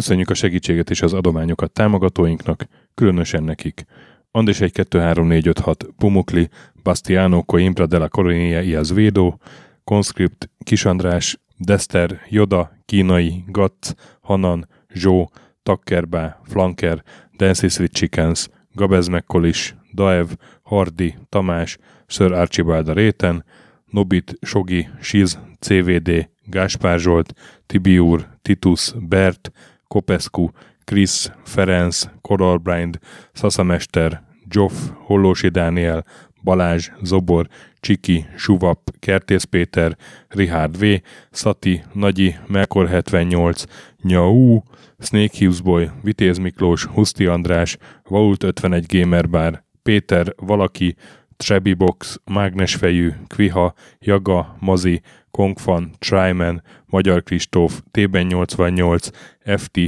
Köszönjük a segítséget és az adományokat támogatóinknak, különösen nekik. Andis 1 2 3 4 5 6 Pumukli, Bastiano Coimbra de la Coronia Iaz Védó, Conscript, Kisandrás, Dester, Joda, Kínai, Gatz, Hanan, Zsó, Takkerbá, Flanker, Dancy Sweet Chickens, Gabez Mekkolis, Daev, Hardi, Tamás, Sir Archibald a Réten, Nobit, Sogi, Siz, CVD, Gáspár Zsolt, Tibiur, Titus, Bert, Kopescu, Krisz, Ferenc, Koralbrind, Szaszamester, Zsoff, Hollósi Dániel, Balázs, Zobor, Csiki, Suvap, Kertész Péter, Richard V, Szati, Nagyi, Melkor 78, Nyau, Snake Hughes Boy, Vitéz Miklós, Huszti András, Vault 51 Gamer Bar, Péter, Valaki, Trebi Box, Mágnesfejű, Kviha, Jaga, Mazi, Kongfan, Tryman, Magyar Kristóf, Tében 88, FT,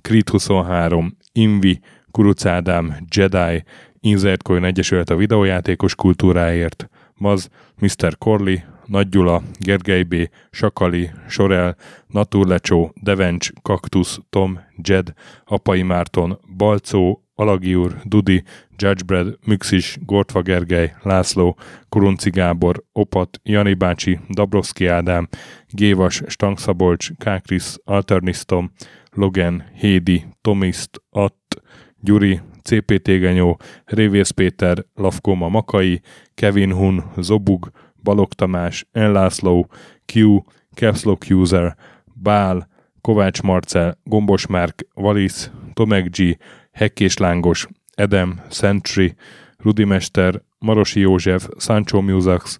Krit 23, Invi, Kuruc Ádám, Jedi, Insert Coin Egyesület a videójátékos kultúráért, Maz, Mr. Corley, Nagy Gyula, Gergely B., Sakali, Sorel, Naturlecsó, Devencs, Kaktusz, Tom, Jed, Apai Márton, Balcó, Alagi úr, Dudi, Judgebred, Müxis, Gortva Gergely, László, Kurunci Gábor, Opat, Jani bácsi, Dabrowski Ádám, Gévas, Stangszabolcs, Kákris, Alternisztom, Logan, Hédi, Tomiszt, Att, Gyuri, CPT Genyó, Révész Péter, Lavkóma Makai, Kevin Hun, Zobug, Balog Tamás, Enlászló, Q, Capslock User, Bál, Kovács Marcel, Gombos Márk, Valisz, Tomek G, Hekkés Lángos, Edem, Sentry, Rudimester, Marosi József, Sancho Musax,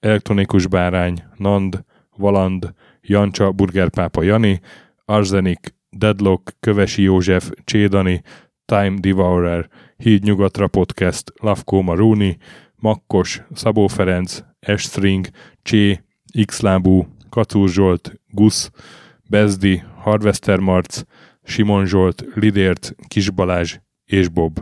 Elektronikus Bárány, Nand, Valand, Jancsa, Burgerpápa Jani, Arzenik, Deadlock, Kövesi József, Csédani, Time Devourer, Híd Nyugatra Podcast, Lavkó Maruni, Makkos, Szabó Ferenc, Estring, Csé, Xlábú, Kacúr Zsolt, Gusz, Bezdi, Harvester Marc, Simon Zsolt, Lidért, Kis Balázs és Bob.